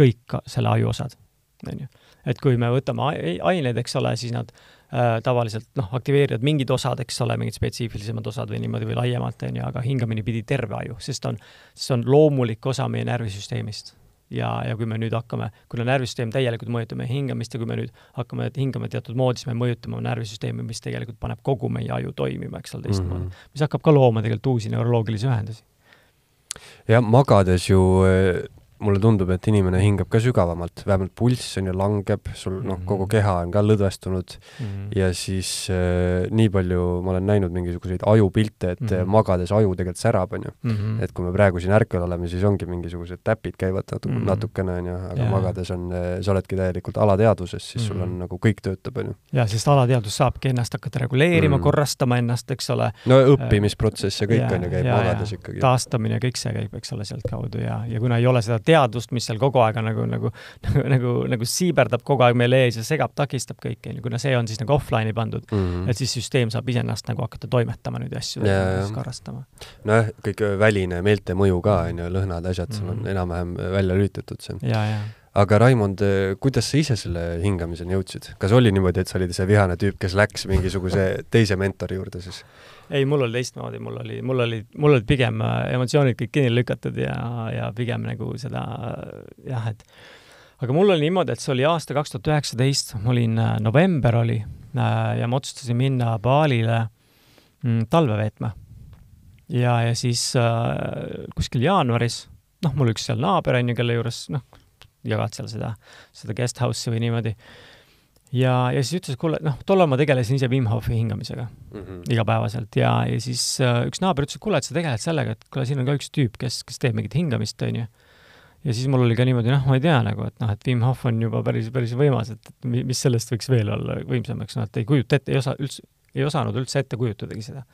kõik selle aju osad, on ju. et kui me võtame ai- aineid, eks ole, siis nad äh, tavaliselt noh, aktiveerivad mingid osad, eks ole, mingid spetsiifilisemad osad või niimoodi või laiemalt, on ju, aga hingamine pidi terve aju, sest on, see on loomulik osa meie närvisüsteemist. Ja, ja kui me nüüd hakkame, kuna närvisüsteem täielikult mõjutab meie hingamist ja kui me nüüd hakkame hingama teatud moodi, siis me mõjutame närvisüsteemi, mis tegelikult paneb kogu meie aju toimima, eks ole, teistmoodi mm. -hmm. mis hakkab ka looma tegelikult uusi neuroloogilisi ühendusi. jah, magades ju eh, mulle tundub, et inimene hingab ka sügavamalt, vähemalt pulss on ju langeb, sul noh, kogu Mhm. keha on ka lõdvestunud mm. ja siis äh, nii palju ma olen näinud mingisuguseid ajupilte, et mm. -hmm. magades aju tegelikult särab, on ju. Mm -hmm. et kui me praegu siin ärkvel oleme, siis ongi mingisugused täpid käivad natu- mm. -hmm. natukene, on ju, aga Jaa. magades on, sa oledki täielikult alateadvuses, siis mm -hmm. sul on Mhm. nagu kõik töötab, on ju. ja sest alateadvus saabki ennast hakata reguleerima mm. Mm., korrastama ennast, eks ole, no õppimisprotsess ja kõik Jaa, on ju, käib jaa, magades jaa. ikkagi. taastamine, kõik see käib, eks ole, sealtkaudu ja, ja kuna ei ole seda teadvust, mis seal kogu aeg on nagu, nagu, nagu, nagu, nagu siiberdab kogu aeg meil ees ja segab, takistab kõike, on ju, kuna see on siis nagu offline'i pandud mm. -hmm. et siis süsteem saab iseennast nagu hakata toimetama nüüd ja asju tegema, jaa. siis karastama. nojah, kõik äh, väline meelte mõju ka, on ju, lõhnad, asjad, sul on Mhm. enam-vähem välja lülitatud see. ja, ja aga Raimond, kuidas sa ise selle hingamiseni jõudsid? kas oli niimoodi, et sa olid see vihane tüüp, kes läks mingisuguse teise mentori juurde siis? Ei, mul oli teistmoodi, mul oli, mul olid, mul olid pigem äh, emotsioonid kõik kinni lükatud ja, ja pigem nagu seda äh, jah, et aga mul oli niimoodi, et see oli aasta kaks tuhat üheksateist, ma olin, november oli äh, ja ma otsustasin minna Balile mm, talve veetma. ja, ja siis äh, kuskil jaanuaris, noh, mul üks seal naaber on ju, kelle juures noh, jagad seal seda, seda guest house'i või niimoodi. Ja, ja siis ütles, et kuule, noh, tollal ma tegelesin ise Wim Hofi hingamisega mm? -hmm. igapäevaselt ja, ja siis äh, üks naaber ütles, et kuule, et sa tegeled sellega, et kuule, siin on ka üks tüüp, kes, kes teeb mingit hingamist, onju. ja siis mul oli ka niimoodi, noh, ma ei tea nagu, et noh, et Wim Hof on juba päris, päris võimas, et, et mi- mis sellest võiks veel olla võimsam, eks noh, et ei kujuta ette, ei osa üldse, ei osanud üldse ette kujutadagi seda.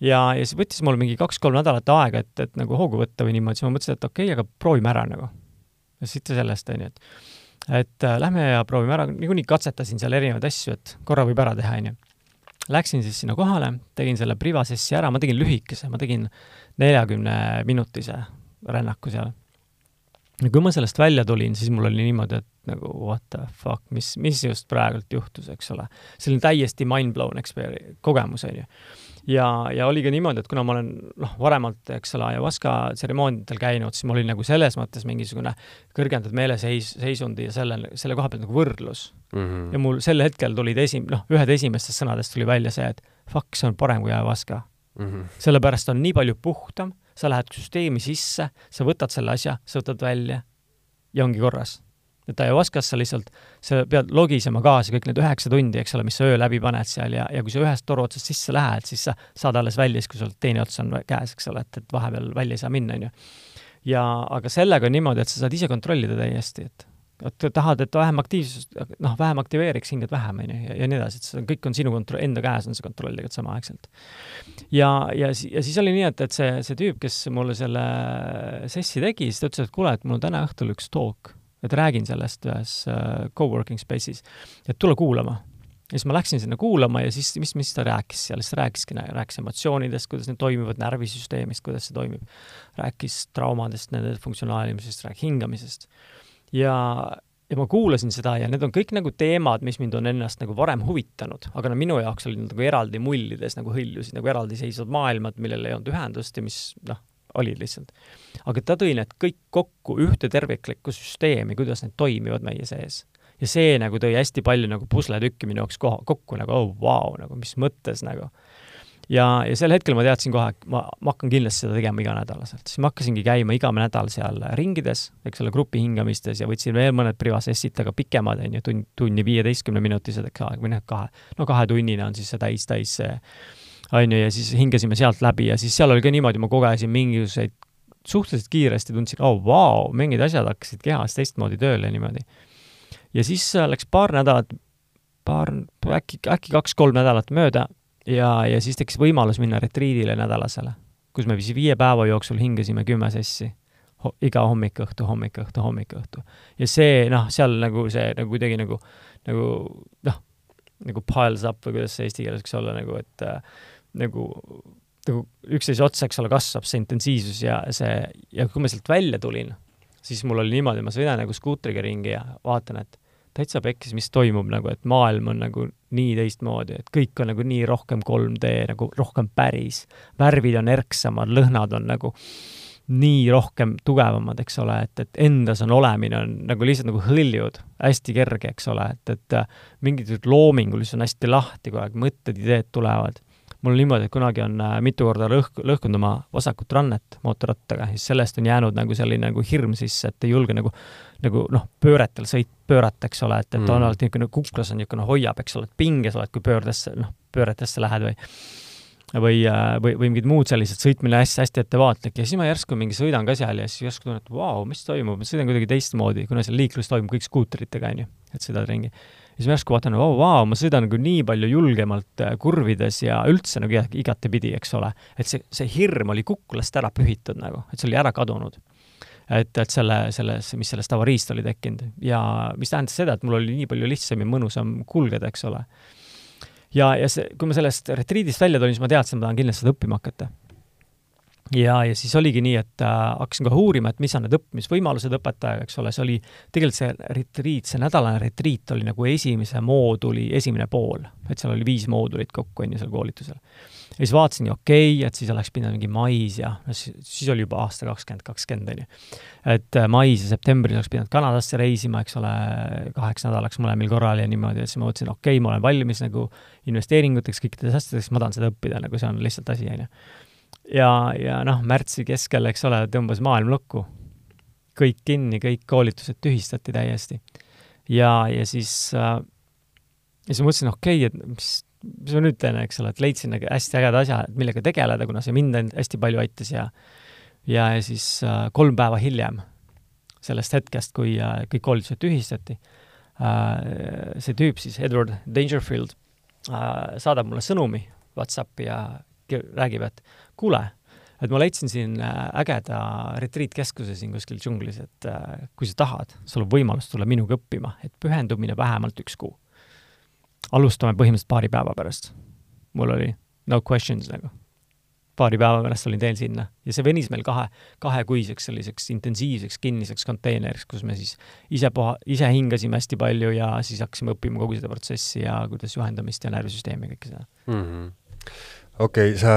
ja, ja siis võttis mul mingi kaks-kolm nädalat aega, et, et nagu hoogu võtta või niimoodi, siis ma mõtlesin, et okei okay,, aga proovime ära nagu. ja siit sellest, onju, et et äh, lähme ja proovime ära, niikuinii katsetasin seal erinevaid asju, et korra võib ära teha, onju Läksin siis sinna kohale, tegin selle privasessi ära, ma tegin lühikese, ma tegin neljakümne minutise rännaku seal. ja kui ma sellest välja tulin, siis mul oli niimoodi, et nagu what the fuck, mis, mis just praegult juhtus, eks ole. selline täiesti mind-blown kogemus, on ju. Ja, ja oli ka niimoodi, et kuna ma olen noh, varemalt, eks ole, ayahuasca tseremooniatel käinud, siis mul oli nagu selles mõttes mingisugune kõrgendatud meeleseis, seisundi ja selle, selle koha pealt nagu võrdlus Mm -hmm. ja mul sel hetkel tulid esim-, noh, ühed esimestest sõnadest tuli välja see, et fuck, see on parem kui ayahuasca. mm -hmm. sellepärast on nii palju puhtam, sa lähed süsteemi sisse, sa võtad selle asja, sa võtad välja ja ongi korras. Et ayahuascas sa lihtsalt, sa pead logisema kaasa kõik need üheksa tundi, eks ole, mis sa öö läbi paned seal ja, ja kui sa ühest toru otsast sisse lähed, siis sa saad alles välja siis, kui sul teine ots on käes, eks ole, et, et vahepeal välja ei saa minna, on ju. ja aga sellega on niimoodi, et sa saad ise kontrollida täiesti, et et tahad, et vähem aktiivsust, noh, vähem aktiveeriks, hingad vähem, on ju, ja, ja nii edasi, et see kõik on sinu kontroll, enda käes on see kontroll tegelikult samaaegselt. ja, ja, ja siis oli nii, et, et see, see tüüp, kes mulle selle sessi tegi, siis ta ütles, et kuule, et mul on täna õhtul üks talk, et räägin sellest ühes uh, co-working space'is, et tule kuulama. ja siis ma läksin sinna kuulama ja siis, mis, mis ta rääkis seal, siis ta rääkiski, rääkis emotsioonidest, kuidas need toimivad, närvisüsteemist, kuidas see toimib. rääkis traumadest, nende funktsionaalimisest, rääkis hingamisest ja, ja ma kuulasin seda ja need on kõik nagu teemad, mis mind on ennast nagu varem huvitanud, aga no minu jaoks olid nad nagu eraldi mullides nagu hõljusid nagu eraldiseisvad maailmad, millel ei olnud ühendust ja mis noh, olid lihtsalt. aga ta tõi need kõik kokku ühte terviklikku süsteemi, kuidas need toimivad meie sees. ja see nagu tõi hästi palju nagu pusletükki minu jaoks koha, kokku nagu oh vau wow,, nagu mis mõttes nagu ja, ja sel hetkel ma teadsin kohe, et ma, ma hakkan kindlasti seda tegema iganädalaselt, siis ma hakkasingi käima iga nädal seal ringides, eks ole, grupi hingamistes ja võtsin veel mõned privasessid, aga pikemad, on ju, tund, tunni viieteistkümne minutised, eks aeg, või noh, kahe, no kahetunnine on siis see täis, täis see, on ju, ja siis hingasime sealt läbi ja siis seal oli ka niimoodi, ma kogesin mingisuguseid suhteliselt kiiresti tundsin, oh vau wow,, mingid asjad hakkasid kehas teistmoodi tööle niimoodi. ja siis läks paar nädalat, paar, äkki, äkki kaks-kolm nädalat mööda ja, ja siis tekkis võimalus minna retriidile nädalasele, kus me vist viie päeva jooksul hingasime kümme sessi Ho. iga hommik-õhtu, hommik-õhtu, hommik-õhtu. ja see, noh, seal nagu see nagu kuidagi nagu, nagu noh, nagu piles up või kuidas see eesti keeles võiks olla nagu, et äh, nagu, nagu üksteise otsa, eks ole, kasvab see intensiivsus ja see, ja kui ma sealt välja tulin, siis mul oli niimoodi, ma sõidan nagu skuutriga ringi ja vaatan, et täitsa pekkis, mis toimub nagu, et maailm on nagu nii teistmoodi, et kõik on nagu nii rohkem 3D, nagu rohkem päris. värvid on erksamad, lõhnad on nagu nii rohkem tugevamad, eks ole, et, et endas on olemine on nagu lihtsalt nagu hõljud, hästi kerge, eks ole, et, et mingid loomingulisus on hästi lahti kogu aeg, mõtted, ideed tulevad. Mul niimoodi, et kunagi on äh, mitu korda lõhk-, lõhkunud oma vasakut rannet mootorrattaga, siis sellest on jäänud nagu selline nagu hirm sisse, et ei julge nagu, nagu noh, pööretel sõit, pöörata, eks ole, et, et mm. on alati niisugune kuklas on niisugune hoiab, eks ole, et pinges oled, kui pöördesse, noh, pööretesse lähed või või, äh, või, või mingid muud sellised, sõitmine hästi-hästi ettevaatlik ja siis ma järsku mingi sõidan ka seal ja siis järsku tunnen, et vau, mis toimub, ma sõidan kuidagi teistmoodi, kuna seal liiklus toimub kõik skuuteritega, on ju, et sõidad ringi. Siis ma järsku vaatan, vau, vau, ma sõidan nagu nii palju julgemalt äh, kurvides ja üldse nagu igatepidi, eks ole. et see, see hirm oli kuklast ära pühitud nagu, et see oli ära kadunud et, et selle, selles, mis sellest avariist oli tekkinud ja mis tähendas seda, et mul oli nii palju lihtsam ja mõnusam kulgeda, eks ole ja, ja see, kui ma sellest retriidist välja tulin, siis ma teadsin, et ma tahan kindlasti seda õppima hakata. Ja, ja siis oligi nii, et äh, hakkasin kohe uurima, et mis on need õppimisvõimalused õpetajaga, eks ole, see oli, tegelikult see retriit, see nädalane retriit oli nagu esimese mooduli esimene pool, et seal oli viis moodulit kokku, on ju, seal koolitusel ja siis vaatasingi, okei okay,, et siis oleks pidanud mingi mais ja no siis, siis oli juba aasta kakskümmend kakskümmend, on ju. et äh, mais ja septembris oleks pidanud Kanadasse reisima, eks ole, kaheks nädalaks mõlemal korral ja niimoodi, et siis ma mõtlesin, okei okay,, ma olen valmis nagu investeeringuteks, kõikideks asjadeks, ma tahan seda õppida, nagu see on lihtsalt asi, on ju. Ja, ja noh, märtsi keskel, eks ole, tõmbas maailm lukku. kõik kinni, kõik koolitused tühistati täiesti. ja, ja siis äh, ja siis ma mõtlesin, okei okay,, et mis mis ma nüüd teen, eks ole, et leidsin nagu hästi ägeda asja, millega tegeleda, kuna see mind hästi palju aitas ja ja, ja siis äh, kolm päeva hiljem sellest hetkest, kui äh, kõik koolitused tühistati äh,, see tüüp siis, Edward Dangerfield äh,, saadab mulle sõnumi Whatsappi ja räägib, et kuule, et ma leidsin siin äh, ägeda retriitkeskuse siin kuskil džunglis, et äh, kui sa tahad, sul on võimalus tulla minuga õppima, et pühendumine vähemalt üks kuu alustame põhimõtteliselt paari päeva pärast. mul oli no questions nagu. paari päeva pärast olin teel sinna ja see venis meil kahe, kahekuiseks selliseks intensiivseks kinniseks konteineriks, kus me siis ise puha, ise hingasime hästi palju ja siis hakkasime õppima kogu seda protsessi ja kuidas juhendamist ja närvisüsteemi kõike seda mm -hmm.. okei okay,, sa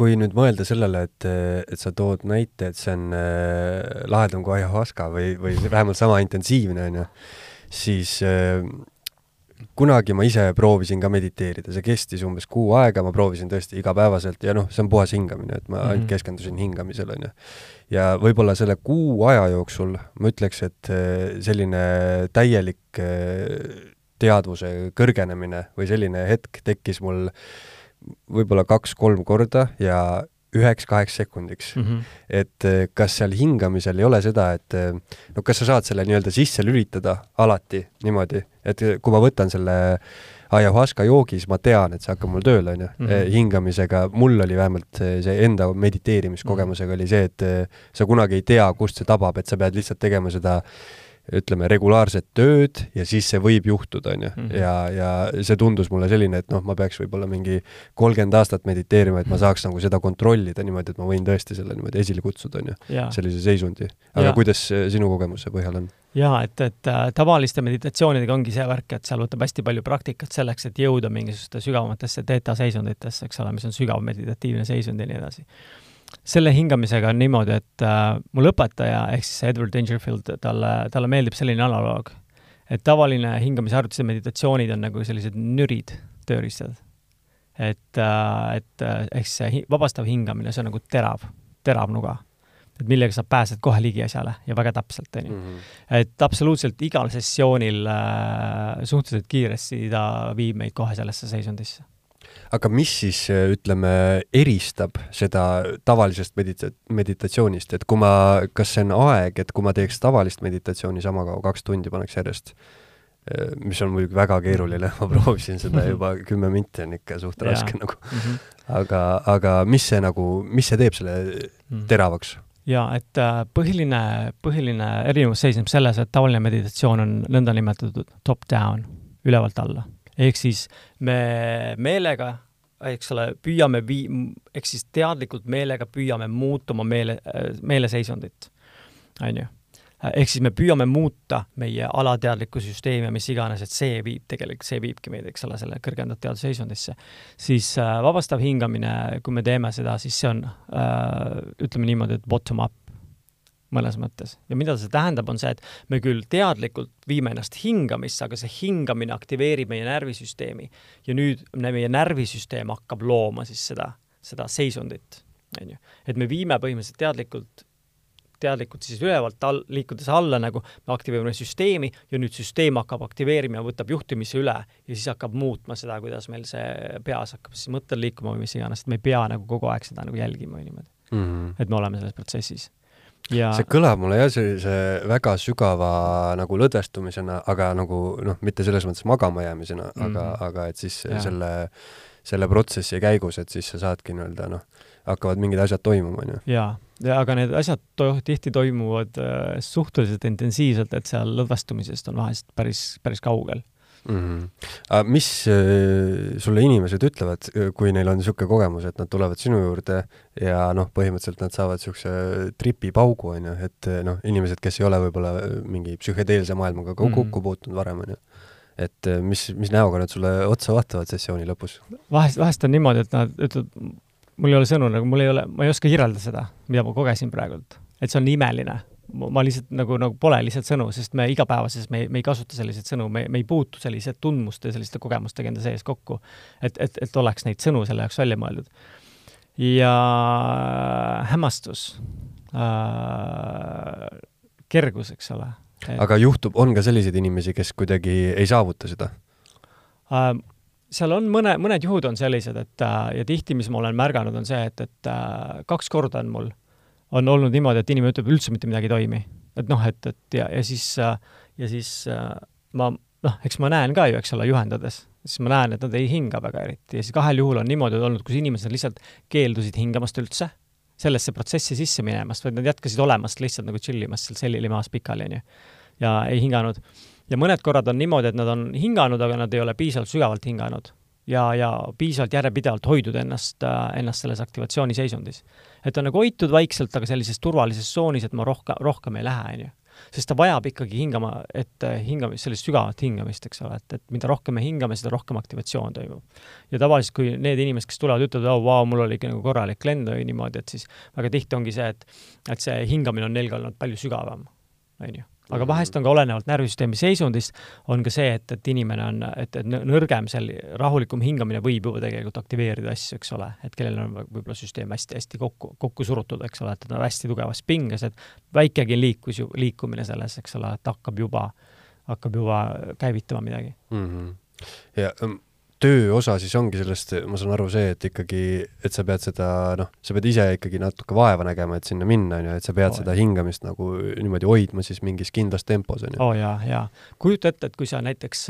kui nüüd mõelda sellele, et, et sa tood näite, et see on äh, lahedam kui ayahuasca või, või vähemalt sama intensiivne, on ju, siis äh, kunagi ma ise proovisin ka mediteerida, see kestis umbes kuu aega, ma proovisin tõesti igapäevaselt ja noh, see on puhas hingamine, et ma mm -hmm. ainult keskendusin hingamisele, on ju. ja võib-olla selle kuu aja jooksul ma ütleks, et eh, selline täielik eh, teadvuse kõrgenemine või selline hetk tekkis mul võib-olla kaks-kolm korda ja üheks-kaheks sekundiks mm. -hmm. et eh, kas seal hingamisel ei ole seda, et eh, no kas sa saad selle nii-öelda sisse lülitada alati niimoodi, et eh, kui ma võtan selle ayahuasca joogi, siis ma tean, et see hakkab mul tööle, on ju. Mhm. hingamisega, mul oli vähemalt see enda mediteerimiskogemusega oli see, et sa kunagi ei tea, kust see tabab, et sa pead lihtsalt tegema seda ütleme, regulaarset tööd ja siis see võib juhtuda, on ju. Mhm. ja, ja see tundus mulle selline, et noh, ma peaks võib-olla mingi kolmkümmend aastat mediteerima, et ma saaks nagu seda kontrollida niimoodi, et ma võin tõesti selle niimoodi esile kutsuda, on ju, sellise seisundi. aga ja. kuidas sinu kogemuse põhjal on? jaa, et, et äh, tavaliste meditatsioonidega ongi see värk, et seal võtab hästi palju praktikat selleks, et jõuda mingisuguste sügavamatesse teeta-seisunditesse, eks ole, mis on sügav meditatiivne seisund ja nii edasi selle hingamisega on niimoodi, et äh, mul õpetaja ehk siis Edward Dangerfield, talle, talle meeldib selline analoog, et tavaline hingamisharjutus ja meditatsioonid on nagu sellised nürid, tööriistad. et äh,, et äh, ehk siis see vabastav hingamine, see on nagu terav, terav nuga. et millega sa pääsed kohe ligi asjale ja väga täpselt, on ju. Mhm. et absoluutselt igal sessioonil äh, suhteliselt kiiresti ta viib meid kohe sellesse seisundisse aga mis siis, ütleme, eristab seda tavalisest medita-, meditatsioonist, et kui ma, kas see on aeg, et kui ma teeks tavalist meditatsiooni sama kaua, kaks tundi paneks järjest, mis on muidugi väga keeruline, ma proovisin seda juba kümme minti on ikka suht raske nagu. -hmm. aga, aga mis see nagu, mis see teeb selle mhm. teravaks? jaa, et äh, põhiline, põhiline erinevus seisneb selles, et tavaline meditatsioon on nõndanimetatud top-down, ülevalt alla ehk siis me meelega, eks ole, püüame vii-, ehk siis teadlikult meelega püüame muuta oma meele, meeleseisundit, on ju. ehk siis me püüame muuta meie alateadlikku süsteemi ja mis iganes, et see viib tegelikult, see viibki meid, eks ole, selle kõrgendatud teadusseisundisse. siis äh, vabastav hingamine, kui me teeme seda, siis see on äh, ütleme niimoodi, et bottom up mõnes mõttes. ja mida see tähendab, on see, et me küll teadlikult viime ennast hingamisse, aga see hingamine aktiveerib meie närvisüsteemi ja nüüd meie närvisüsteem hakkab looma siis seda, seda seisundit, on ju. et me viime põhimõtteliselt teadlikult teadlikult siis ülevalt all, liikudes alla nagu me aktiveerime süsteemi ja nüüd süsteem hakkab aktiveerima ja võtab juhtimise üle ja siis hakkab muutma seda, kuidas meil see peas hakkab siis mõttel liikuma või mis iganes, et me ei pea nagu kogu aeg seda nagu jälgima või niimoodi mm. -hmm. et me oleme selles protsessis ja see kõlab mulle jah, sellise väga sügava nagu lõdvestumisena, aga nagu noh, mitte selles mõttes magama jäämisena mm, -hmm. aga, mhm. aga et siis ja. selle, selle protsessi käigus, et siis sa saadki nii-öelda noh, hakkavad mingid asjad toimuma, on ju. jaa, ja aga need asjad to tihti toimuvad äh, suhteliselt intensiivselt, et seal lõdvestumisest on vahest päris, päris kaugel mm. -hmm. mis äh, sulle inimesed ütlevad, kui neil on niisugune kogemus, et nad tulevad sinu juurde ja noh, põhimõtteliselt nad saavad niisuguse tripipaugu, on ju, et noh, inimesed, kes ei ole võib-olla mingi psühhedeelse maailmaga ka mm -hmm. kokku puutunud varem, on ju et äh, mis, mis näoga nad sulle otsa vaatavad sessiooni lõpus? vahest, vahest on niimoodi, et nad ütlevad, mul ei ole sõnu, nagu mul ei ole, ma ei oska kirjeldada seda, mida ma kogesin praegult. et see on imeline ma lihtsalt nagu, nagu pole lihtsalt sõnu, sest me igapäevases, me, me ei kasuta selliseid sõnu, me, me ei puutu sellise tundmuste, selliste kogemustega enda sees kokku. et, et, et oleks neid sõnu selle jaoks välja mõeldud. ja hämmastus äh,, kergus, eks ole. aga juhtub, on ka selliseid inimesi, kes kuidagi ei saavuta seda äh,? seal on mõne, mõned juhud on sellised, et äh, ja tihti, mis ma olen märganud, on see, et, et äh, kaks korda on mul on olnud niimoodi, et inimene ütleb, üldse mitte midagi ei toimi. et noh, et, et ja, ja siis, ja siis ma noh, eks ma näen ka ju, eks ole, juhendades, siis ma näen, et nad ei hinga väga eriti ja siis kahel juhul on niimoodi olnud, kus inimesed lihtsalt keeldusid hingamast üldse, sellesse protsessi sisse minemast, vaid nad jätkasid olemast lihtsalt nagu chill imas seal sellili maas pikali, onju. ja ei hinganud. ja mõned korrad on niimoodi, et nad on hinganud, aga nad ei ole piisavalt sügavalt hinganud ja, ja piisavalt järjepidevalt hoidnud ennast, ennast selles aktivatsiooniseisundis et on nagu hoitud vaikselt, aga sellises turvalises tsoonis, et ma rohkem, rohkem ei lähe, on ju. sest ta vajab ikkagi hingama, et äh, hingamist, sellist sügavat hingamist, eks ole, et, et mida rohkem me hingame, seda rohkem aktivatsioon toimub. ja tavaliselt, kui need inimesed, kes tulevad, ütlevad, oo, vau, mul oli ikka nagu korralik lend või niimoodi, et siis väga tihti ongi see, et, et see hingamine on neil ka olnud palju sügavam, on ju aga vahest on ka olenevalt närvisüsteemi seisundist, on ka see, et, et inimene on, et, et nõrgem seal, rahulikum hingamine võib juba tegelikult aktiveerida asju, eks ole, et kellel on võib-olla süsteem hästi-hästi kokku, kokku surutud, eks ole, et ta on hästi tugevas pinges, et väikegi liikus ju, liikumine selles, eks ole, et hakkab juba, hakkab juba käivitama midagi mm. -hmm. ja um töö osa siis ongi sellest, ma saan aru, see, et ikkagi, et sa pead seda, noh, sa pead ise ikkagi natuke vaeva nägema, et sinna minna, on ju, et sa pead oh, seda hingamist nagu niimoodi hoidma siis mingis kindlas tempos, on ju. oo oh, jaa, jaa. kujuta ette, et kui sa näiteks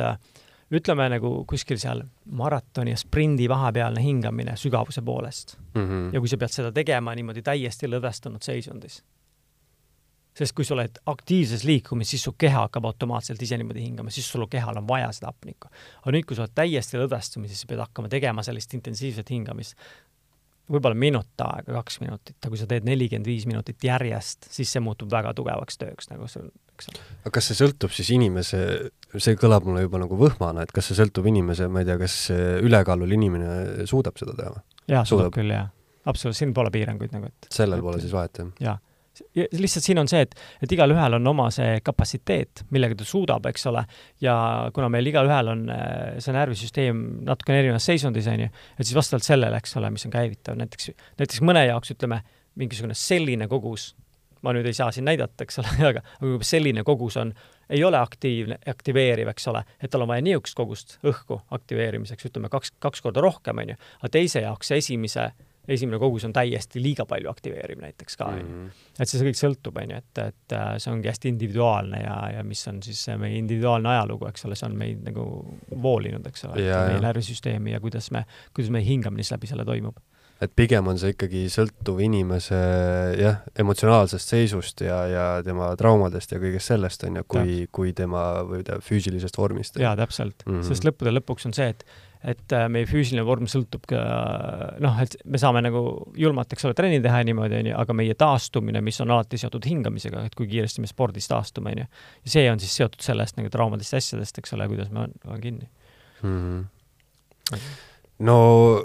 ütleme nagu kuskil seal maratoni ja sprindi vahepealne hingamine sügavuse poolest mm. -hmm. ja kui sa pead seda tegema niimoodi täiesti lõdvestunud seisundis sest kui sa oled aktiivses liikumises, siis su keha hakkab automaatselt ise niimoodi hingama, siis sul kehal on vaja seda hapnikku. aga nüüd, kui sa oled täiesti lõdvestumises, sa pead hakkama tegema sellist intensiivset hingamist, võib-olla minut aega, kaks minutit, aga kui sa teed nelikümmend viis minutit järjest, siis see muutub väga tugevaks tööks nagu sul, eks ole. aga kas see sõltub siis inimese, see kõlab mulle juba nagu võhmana, et kas see sõltub inimese, ma ei tea, kas ülekaalul inimene suudab seda teha jaa, suudab küll, jaa. absoluutselt, siin pole piiranguid nagu, et sellel pole siis vahet, jah? jaa lihtsalt siin on see, et, et igalühel on oma see kapatsiteet, millega ta suudab, eks ole, ja kuna meil igalühel on äh, see närvisüsteem natukene erinevas seisundis, on ju, et siis vastavalt sellele, eks ole, mis on käivitav, näiteks, näiteks mõne jaoks ütleme, mingisugune selline kogus, ma nüüd ei saa siin näidata, eks ole, aga, aga selline kogus on, ei ole aktiivne, aktiveeriv, eks ole, et tal on vaja niisugust kogust õhku aktiveerimiseks, ütleme kaks, kaks korda rohkem, on ju, aga teise jaoks esimese esimene kogus on täiesti liiga palju aktiveeriv näiteks ka, on ju. et see kõik sõltub, on ju, et, et äh, see ongi hästi individuaalne ja, ja mis on siis meie individuaalne ajalugu, eks ole, see on meid nagu voolinud, eks ole, meie närvisüsteemi ja kuidas me, kuidas meie hingamine siis läbi selle toimub et pigem on see ikkagi sõltuv inimese jah, emotsionaalsest seisust ja, ja tema traumadest ja kõigest sellest, on ju, kui, kui tema või ta füüsilisest vormist. jaa, täpselt mm. -hmm. sest lõppude lõpuks on see, et et äh, meie füüsiline vorm sõltub ka noh, et me saame nagu julmalt, eks ole, trenni teha niimoodi, onju, aga meie taastumine, mis on alati seotud hingamisega, et kui kiiresti me spordis taastume, onju. ja see on siis seotud sellest nagu traumadest ja asjadest, eks ole, kuidas me oleme kinni mm. -hmm. no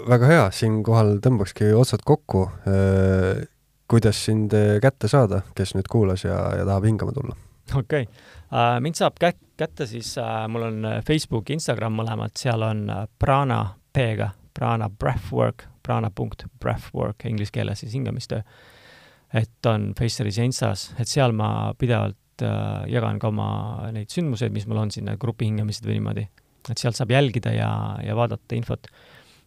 väga hea, siinkohal tõmbakski otsad kokku. Äh, kuidas sind äh, kätte saada, kes nüüd kuulas ja, ja tahab hingama tulla? okei okay. uh,, mind saab kä-, kätte siis uh,, mul on Facebook, Instagram mõlemad, seal on uh, Prana P-ga, Prana Breathwork, prana.breathwork inglise keeles siis hingamistöö. et on Faceris ja Instas, et seal ma pidevalt uh, jagan ka oma neid sündmuseid, mis mul on siin, grupi hingamised või niimoodi. et sealt saab jälgida ja, ja vaadata infot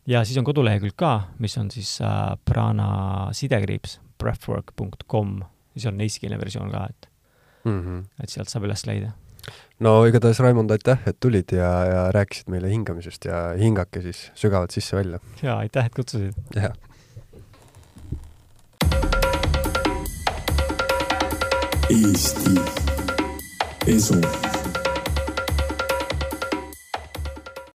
ja siis on kodulehekülg ka, mis on siis äh, Prana sidekriips, breathwork.com, siis on eestikeelne versioon ka, et mm, -hmm. et sealt saab üles leida. No igatahes, Raimond, aitäh, et tulid ja, ja rääkisid meile hingamisest ja hingake siis sügavalt sisse-välja. jaa, aitäh, et kutsusid. jah. Eesti Esu